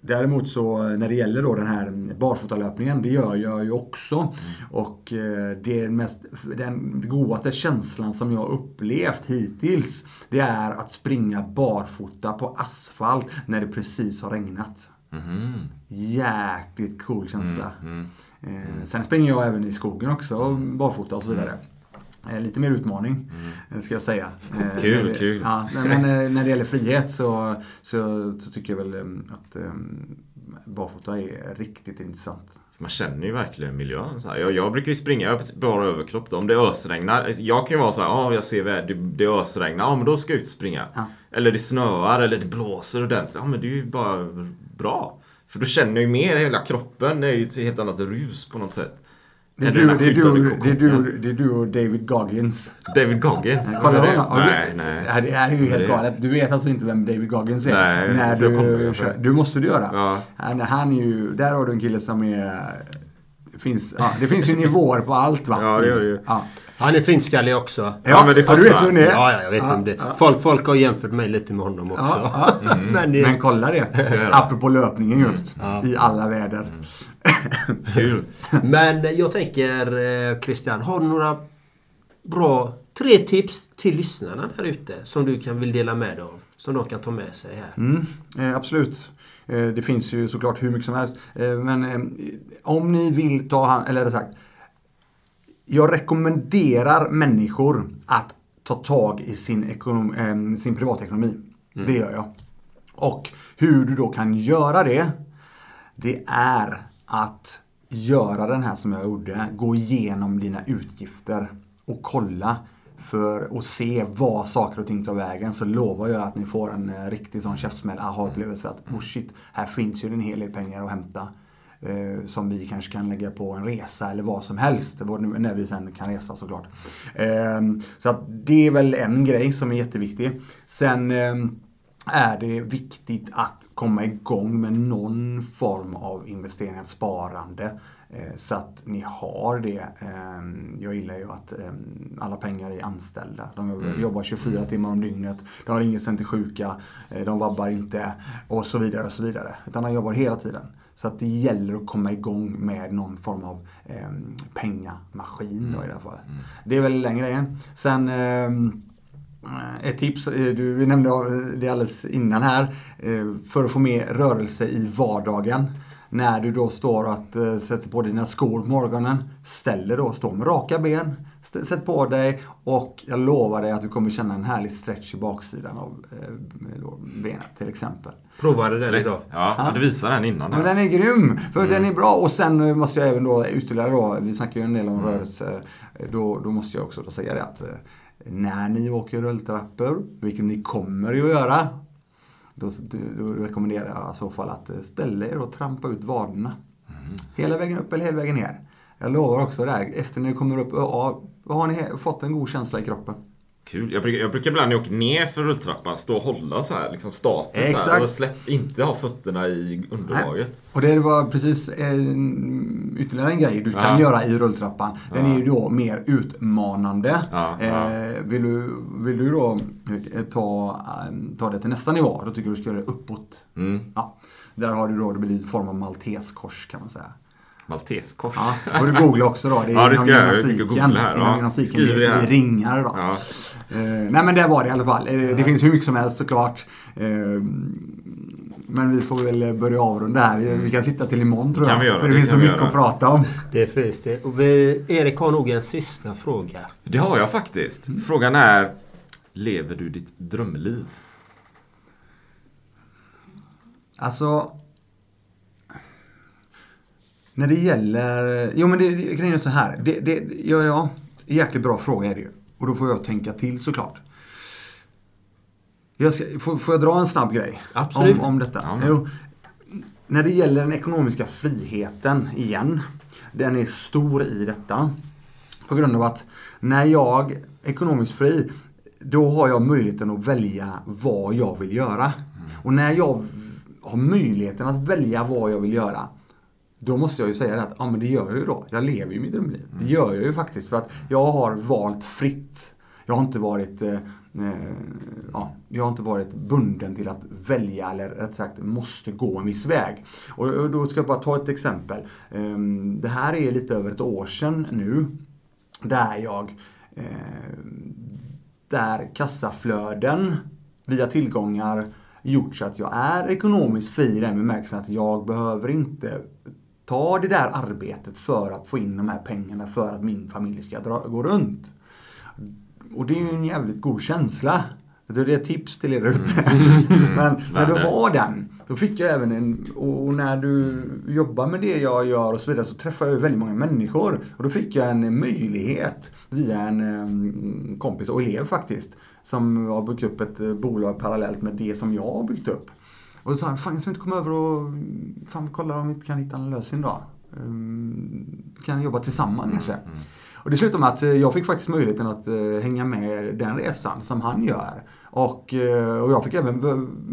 Speaker 3: Däremot så när det gäller då den här barfotalöpningen, det gör jag ju också. Och eh, det mest, den godaste känslan som jag upplevt hittills, det är att springa barfota på asfalt när det precis har regnat. Jäkligt cool känsla. Eh, sen springer jag även i skogen också, barfota och så vidare. Eh, Lite mer utmaning, eh, ska jag säga. Eh,
Speaker 2: Kul,
Speaker 3: när det-
Speaker 2: kul.
Speaker 3: Ja, men *laughs* när det gäller frihet så, så, så tycker jag väl att eh, barfota är riktigt intressant.
Speaker 2: Man känner ju verkligen miljön. Så här. Jag, jag brukar ju springa bara överkropp då. Om det ösregnar. Jag kan ju vara så här, ja jag ser väder, det, ösregnar. Ja men då ska jag ut och springa.
Speaker 3: Ja.
Speaker 2: Eller det snöar eller det blåser ordentligt. Ja men det är ju bara bra. För då känner jag ju mer hela kroppen. Det är ju ett helt annat rus på något sätt.
Speaker 3: Det är, du,
Speaker 2: här
Speaker 3: det, är du, det, är du, det är du och David Goggins.
Speaker 2: David Goggins.
Speaker 3: Kolla det.
Speaker 2: Nej, nej.
Speaker 3: Ja, det är ju helt galet. Du vet alltså inte vem David Goggins är?
Speaker 2: Nej,
Speaker 3: när du, kör. du måste du göra.
Speaker 2: Ja.
Speaker 3: Han, han är ju, där har du en kille som är... Finns, ja, det finns ju nivåer på allt va?
Speaker 2: Ja, det gör det ju.
Speaker 3: Ja.
Speaker 1: Han är finskallig också.
Speaker 3: Ja,
Speaker 2: men det
Speaker 3: ja, du vet
Speaker 2: passar.
Speaker 3: vem det är?
Speaker 1: Ja, ja, jag vet vem det är. Folk, folk har jämfört mig lite med honom också.
Speaker 3: Ja, ja. *laughs*
Speaker 1: Men det,
Speaker 3: Men kolla det. Apropå löpningen just.
Speaker 1: Ja.
Speaker 3: I alla väder.
Speaker 2: Kul.
Speaker 1: men jag tänker eh, Christian, har du några bra tre tips till lyssnarna där ute som du kan vill dela med dig av? Som de kan ta med sig här.
Speaker 3: Mm, eh, absolut. Eh, det finns ju såklart hur mycket som helst. Eh, men eh, om ni vill ta hand, eller rättare sagt. Jag rekommenderar människor att ta tag i sin, ekonom, eh, sin privatekonomi. Det gör jag. Och hur du då kan göra det. Det är att göra den här som jag gjorde. Gå igenom dina utgifter och kolla för att se var saker och ting tar vägen så lovar jag att ni får en eh, riktig sån käftsmäll, aha-upplevelse att oh shit, här finns ju en hel del pengar att hämta. Eh, som vi kanske kan lägga på en resa eller vad som helst. När vi sen kan resa såklart. Eh, så att det är väl en grej som är jätteviktig. Sen eh, är det viktigt att komma igång med någon form av investeringar, sparande. eh, Så att ni har det. Eh, Jag gillar ju att eh, alla pengar är anställda. De jobbar 24 timmar om dygnet. De har inget sen till sjuka. eh, De vabbar inte. Och så vidare och så vidare. Utan de jobbar hela tiden. Så att det gäller att komma igång med någon form av eh, pengamaskin då i det här fallet. Det är väl den grejen. Sen Eh, Ett tips, eh, du nämnde det alldeles innan här, eh, för att få mer rörelse i vardagen. När du då står och att, eh, sätter på dina skor på morgonen, ställ dig då, stå med raka ben, sätt på dig och jag lovar dig att du kommer känna en härlig stretch i baksidan av eh, benet till exempel.
Speaker 1: Provade den
Speaker 2: Fräckt.
Speaker 1: idag.
Speaker 2: Ja, du visar den innan.
Speaker 3: Men den är grym, för den är bra. Och sen måste jag även då ytterligare då, vi snackar ju en del om rörelse, eh, då, då måste jag också då säga det att eh, när ni åker rulltrappor, vilket ni kommer ju att göra, då, då, rekommenderar jag i så fall att eh, ställa er och trampa ut vaderna. Hela vägen upp eller hela vägen ner. Jag lovar också det här. Efter när det kommer upp, ja, har ni fått en god känsla i kroppen?
Speaker 2: Kul. Jag brukar, jag brukar ibland när jag åker ner för rulltrappan stå och hålla så här, liksom så
Speaker 3: Exakt.
Speaker 2: här, och släpp, inte ha fötterna i underlaget.
Speaker 3: Och det var precis en, ytterligare en grej du kan
Speaker 2: Ja.
Speaker 3: göra i rulltrappan. Den är ju då mer utmanande.
Speaker 2: Ja, ja.
Speaker 3: Eh, vill, du, vill du då eh, ta, eh, ta det till nästa nivå, då tycker jag du ska göra det uppåt.
Speaker 2: Mm.
Speaker 3: Ja. Där har du då, det blir en form av malteskors kan man säga.
Speaker 2: Malteskors.
Speaker 3: Ja, och du googla också då. Det är
Speaker 2: Ja, det ska jag. Jag
Speaker 3: gymnastiken.
Speaker 2: ska googla här,
Speaker 3: Inom
Speaker 2: ja.
Speaker 3: gymnastiken
Speaker 2: det
Speaker 3: i ringar då.
Speaker 2: Ja.
Speaker 3: Eh, nej men det var det i alla fall. Eh, Det finns hur mycket som helst såklart. Eh, men vi får väl börja avrunda här. Vi, vi kan sitta till imorgon tror
Speaker 2: Kan
Speaker 3: jag.
Speaker 2: vi göra,
Speaker 3: För det,
Speaker 2: det
Speaker 3: finns så
Speaker 2: kan
Speaker 3: mycket
Speaker 2: göra.
Speaker 3: att prata om.
Speaker 1: Det finns det. Och vi, Erik har nog en sista fråga.
Speaker 2: Det har jag faktiskt. Frågan är, lever du ditt drömliv?
Speaker 3: Alltså... När det gäller... Jo men det, grejen är så här. Det, det, ja, ja, jäkligt bra fråga är det ju. Och då får jag tänka till såklart. Jag ska, får, får jag dra en snabb grej?
Speaker 1: Absolut.
Speaker 3: Om, om detta?
Speaker 2: Ja.
Speaker 3: Jo. När det gäller den ekonomiska friheten igen. Den är stor i detta. På grund av att när jag är ekonomiskt fri, då har jag möjligheten att välja vad jag vill göra. Och när jag har möjligheten att välja vad jag vill göra, då måste jag ju säga det att, ja men det gör jag ju då. Jag lever ju mitt drömliv. Det gör jag ju faktiskt för att jag har valt fritt. Jag har inte varit eh, eh, ja, jag har inte varit bunden till att välja eller rätt sagt måste gå en viss väg. Och, och då ska jag bara ta ett exempel. Ehm, det här är lite över ett år sedan nu. Där jag eh, där kassaflöden via tillgångar gjort så att jag är ekonomiskt fri i den bemärkelsen att jag behöver inte ta det där arbetet för att få in de här pengarna för att min familj ska dra, gå runt. Och det är ju en jävligt god känsla. Det är ett tips till er ute. *laughs* Men när du har den, då fick jag även en... Och när du jobbar med det jag gör och så vidare så träffar jag väldigt många människor. Och då fick jag en möjlighet via en eh, kompis och elev faktiskt. Som har byggt upp ett eh, bolag parallellt med det som jag har byggt upp. Och då sa han, fan jag ska inte komma över och fan, kolla om vi inte kan hitta en lösning då. Um, kan jobba tillsammans kanske. Och det slutade med att eh, jag fick faktiskt möjligheten att eh, hänga med den resan som han gör. Och, eh, och jag fick även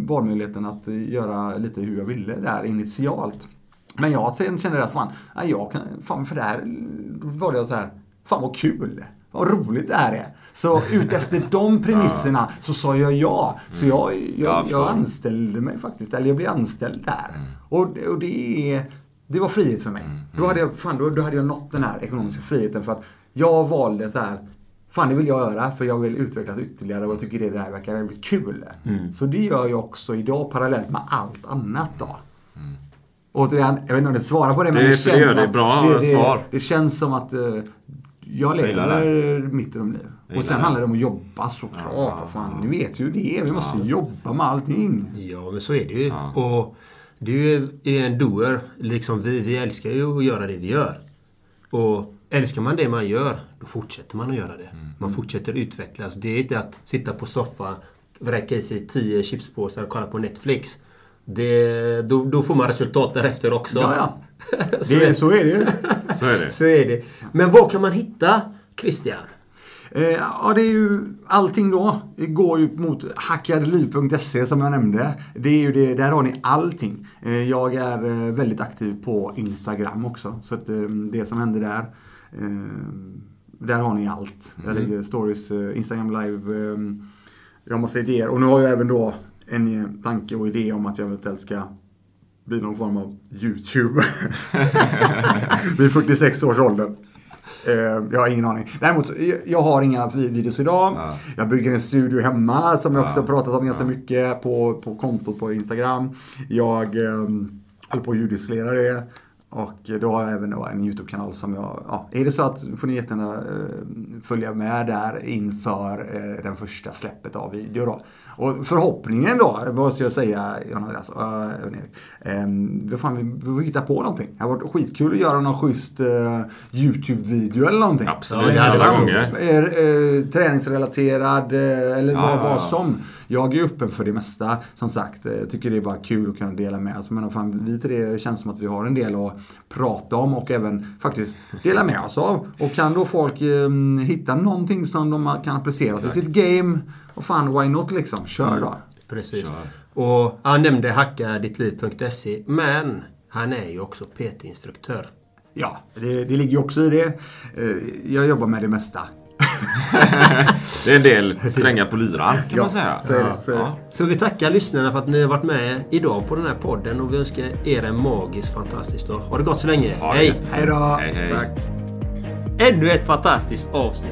Speaker 3: valmöjligheten att göra lite hur jag ville där initialt. Men jag kände att fan, ja, jag kan, fan för det här var det så här, fan vad kul. Vad roligt det här är. Så utefter de premisserna så sa jag ja. Så jag,
Speaker 2: Ja,
Speaker 3: jag,
Speaker 2: jag
Speaker 3: jag anställde mig faktiskt, eller jag blev anställd där. Och, det- och det, är- det var frihet för mig.
Speaker 2: Mm,
Speaker 3: Då, hade jag, fan, då, då hade jag nått den här ekonomiska friheten för att jag valde så här Fan det vill jag göra för jag vill utvecklas ytterligare och jag tycker det där verkar väldigt kul.
Speaker 2: Mm.
Speaker 3: Så det gör jag också idag parallellt med allt annat då.
Speaker 2: Mm.
Speaker 3: Återigen, jag vet inte om det svarar på det, men
Speaker 2: Det-
Speaker 3: det,
Speaker 2: det
Speaker 3: känns som
Speaker 2: det.
Speaker 3: att
Speaker 2: Bra
Speaker 3: det, det,
Speaker 2: svar.
Speaker 3: det känns som att eh, jag lever mitt drömliv.
Speaker 2: gillar
Speaker 3: Och sen handlar det om att jobba såklart.
Speaker 2: Ja,
Speaker 3: Fan, ni vet ju det. Vi måste jobba med allting.
Speaker 1: Ja, men så är det ju. Och du är en doer, liksom vi. Vi älskar ju att göra det vi gör. Och älskar man det man gör, då fortsätter man att göra det. Man fortsätter utvecklas. Det är inte att sitta på soffan, vräka i sig tio chipspåsar och kolla på Netflix. Det, då, då får man resultat därefter också.
Speaker 3: Ja, ja. *laughs*
Speaker 1: så,
Speaker 3: Det,
Speaker 1: är,
Speaker 3: så är det ju.
Speaker 2: Så är det.
Speaker 1: så är det. Men var kan man hitta Christian?
Speaker 3: Eh, ja, det är ju allting då. Det går ju mot hackadliv.se som jag nämnde. Det är ju det, där har ni allting. Eh, jag är eh, väldigt aktiv på Instagram också. Så att eh, det som händer där, eh, där har ni allt. Jag lägger stories, eh, Instagram live. Eh, jag har massa idéer. Och nu har jag även då en tanke och idé om att jag eventuellt ska bli någon form av YouTube. *laughs* Vid 46 års ålder. Eh, jag har ingen aning. Däremot, jag- har inga videos idag.
Speaker 2: Ja.
Speaker 3: Jag bygger en studio hemma som jag också
Speaker 2: Ja.
Speaker 3: pratat om ganska mycket på, på kontot på Instagram. Jag eh, håller på att ljudisolera det. Och då har jag även då en YouTube-kanal som jag... Ja, är det så att får ni jättegärna eh, följa med där inför eh, den första släppet av video då. Och förhoppningen då, måste jag säga, Jan Andreas och äh, Erik. Eh, fan, vi, får hitta på någonting. Det har varit skitkul att göra någon schysst eh, YouTube-video eller någonting.
Speaker 2: Absolut,
Speaker 1: Ja, hade
Speaker 2: alla
Speaker 1: varit
Speaker 2: gånger.
Speaker 3: Eh, eh, träningsrelaterad eh, eller
Speaker 2: Ja,
Speaker 3: vad, vad som. jag är öppen för det mesta. Som sagt, eh, tycker det är bara kul att kunna dela med oss. Men fan, vi till det känns som att vi har en del att prata om och även faktiskt dela med oss av. Och kan då folk eh, hitta någonting som de kan applicera till sitt game, och fan why not liksom, kör då.
Speaker 1: Precis. Och han nämnde hackadittliv.se, men han är ju också PT-instruktör.
Speaker 3: Ja, det, det ligger ju också i det. Eh, Jag jobbar med det mesta. *laughs*
Speaker 2: Det är en del *laughs* strängar på lyran kan man säga.
Speaker 3: så det, så.
Speaker 2: Ja.
Speaker 1: Så vi tackar lyssnarna för att ni har varit med idag på den här podden och vi önskar er en magisk, fantastisk dag. Ha det gott så länge. Hej!
Speaker 3: Hej då!
Speaker 2: Hej, hej.
Speaker 3: Tack.
Speaker 1: Ännu ett fantastiskt avsnitt.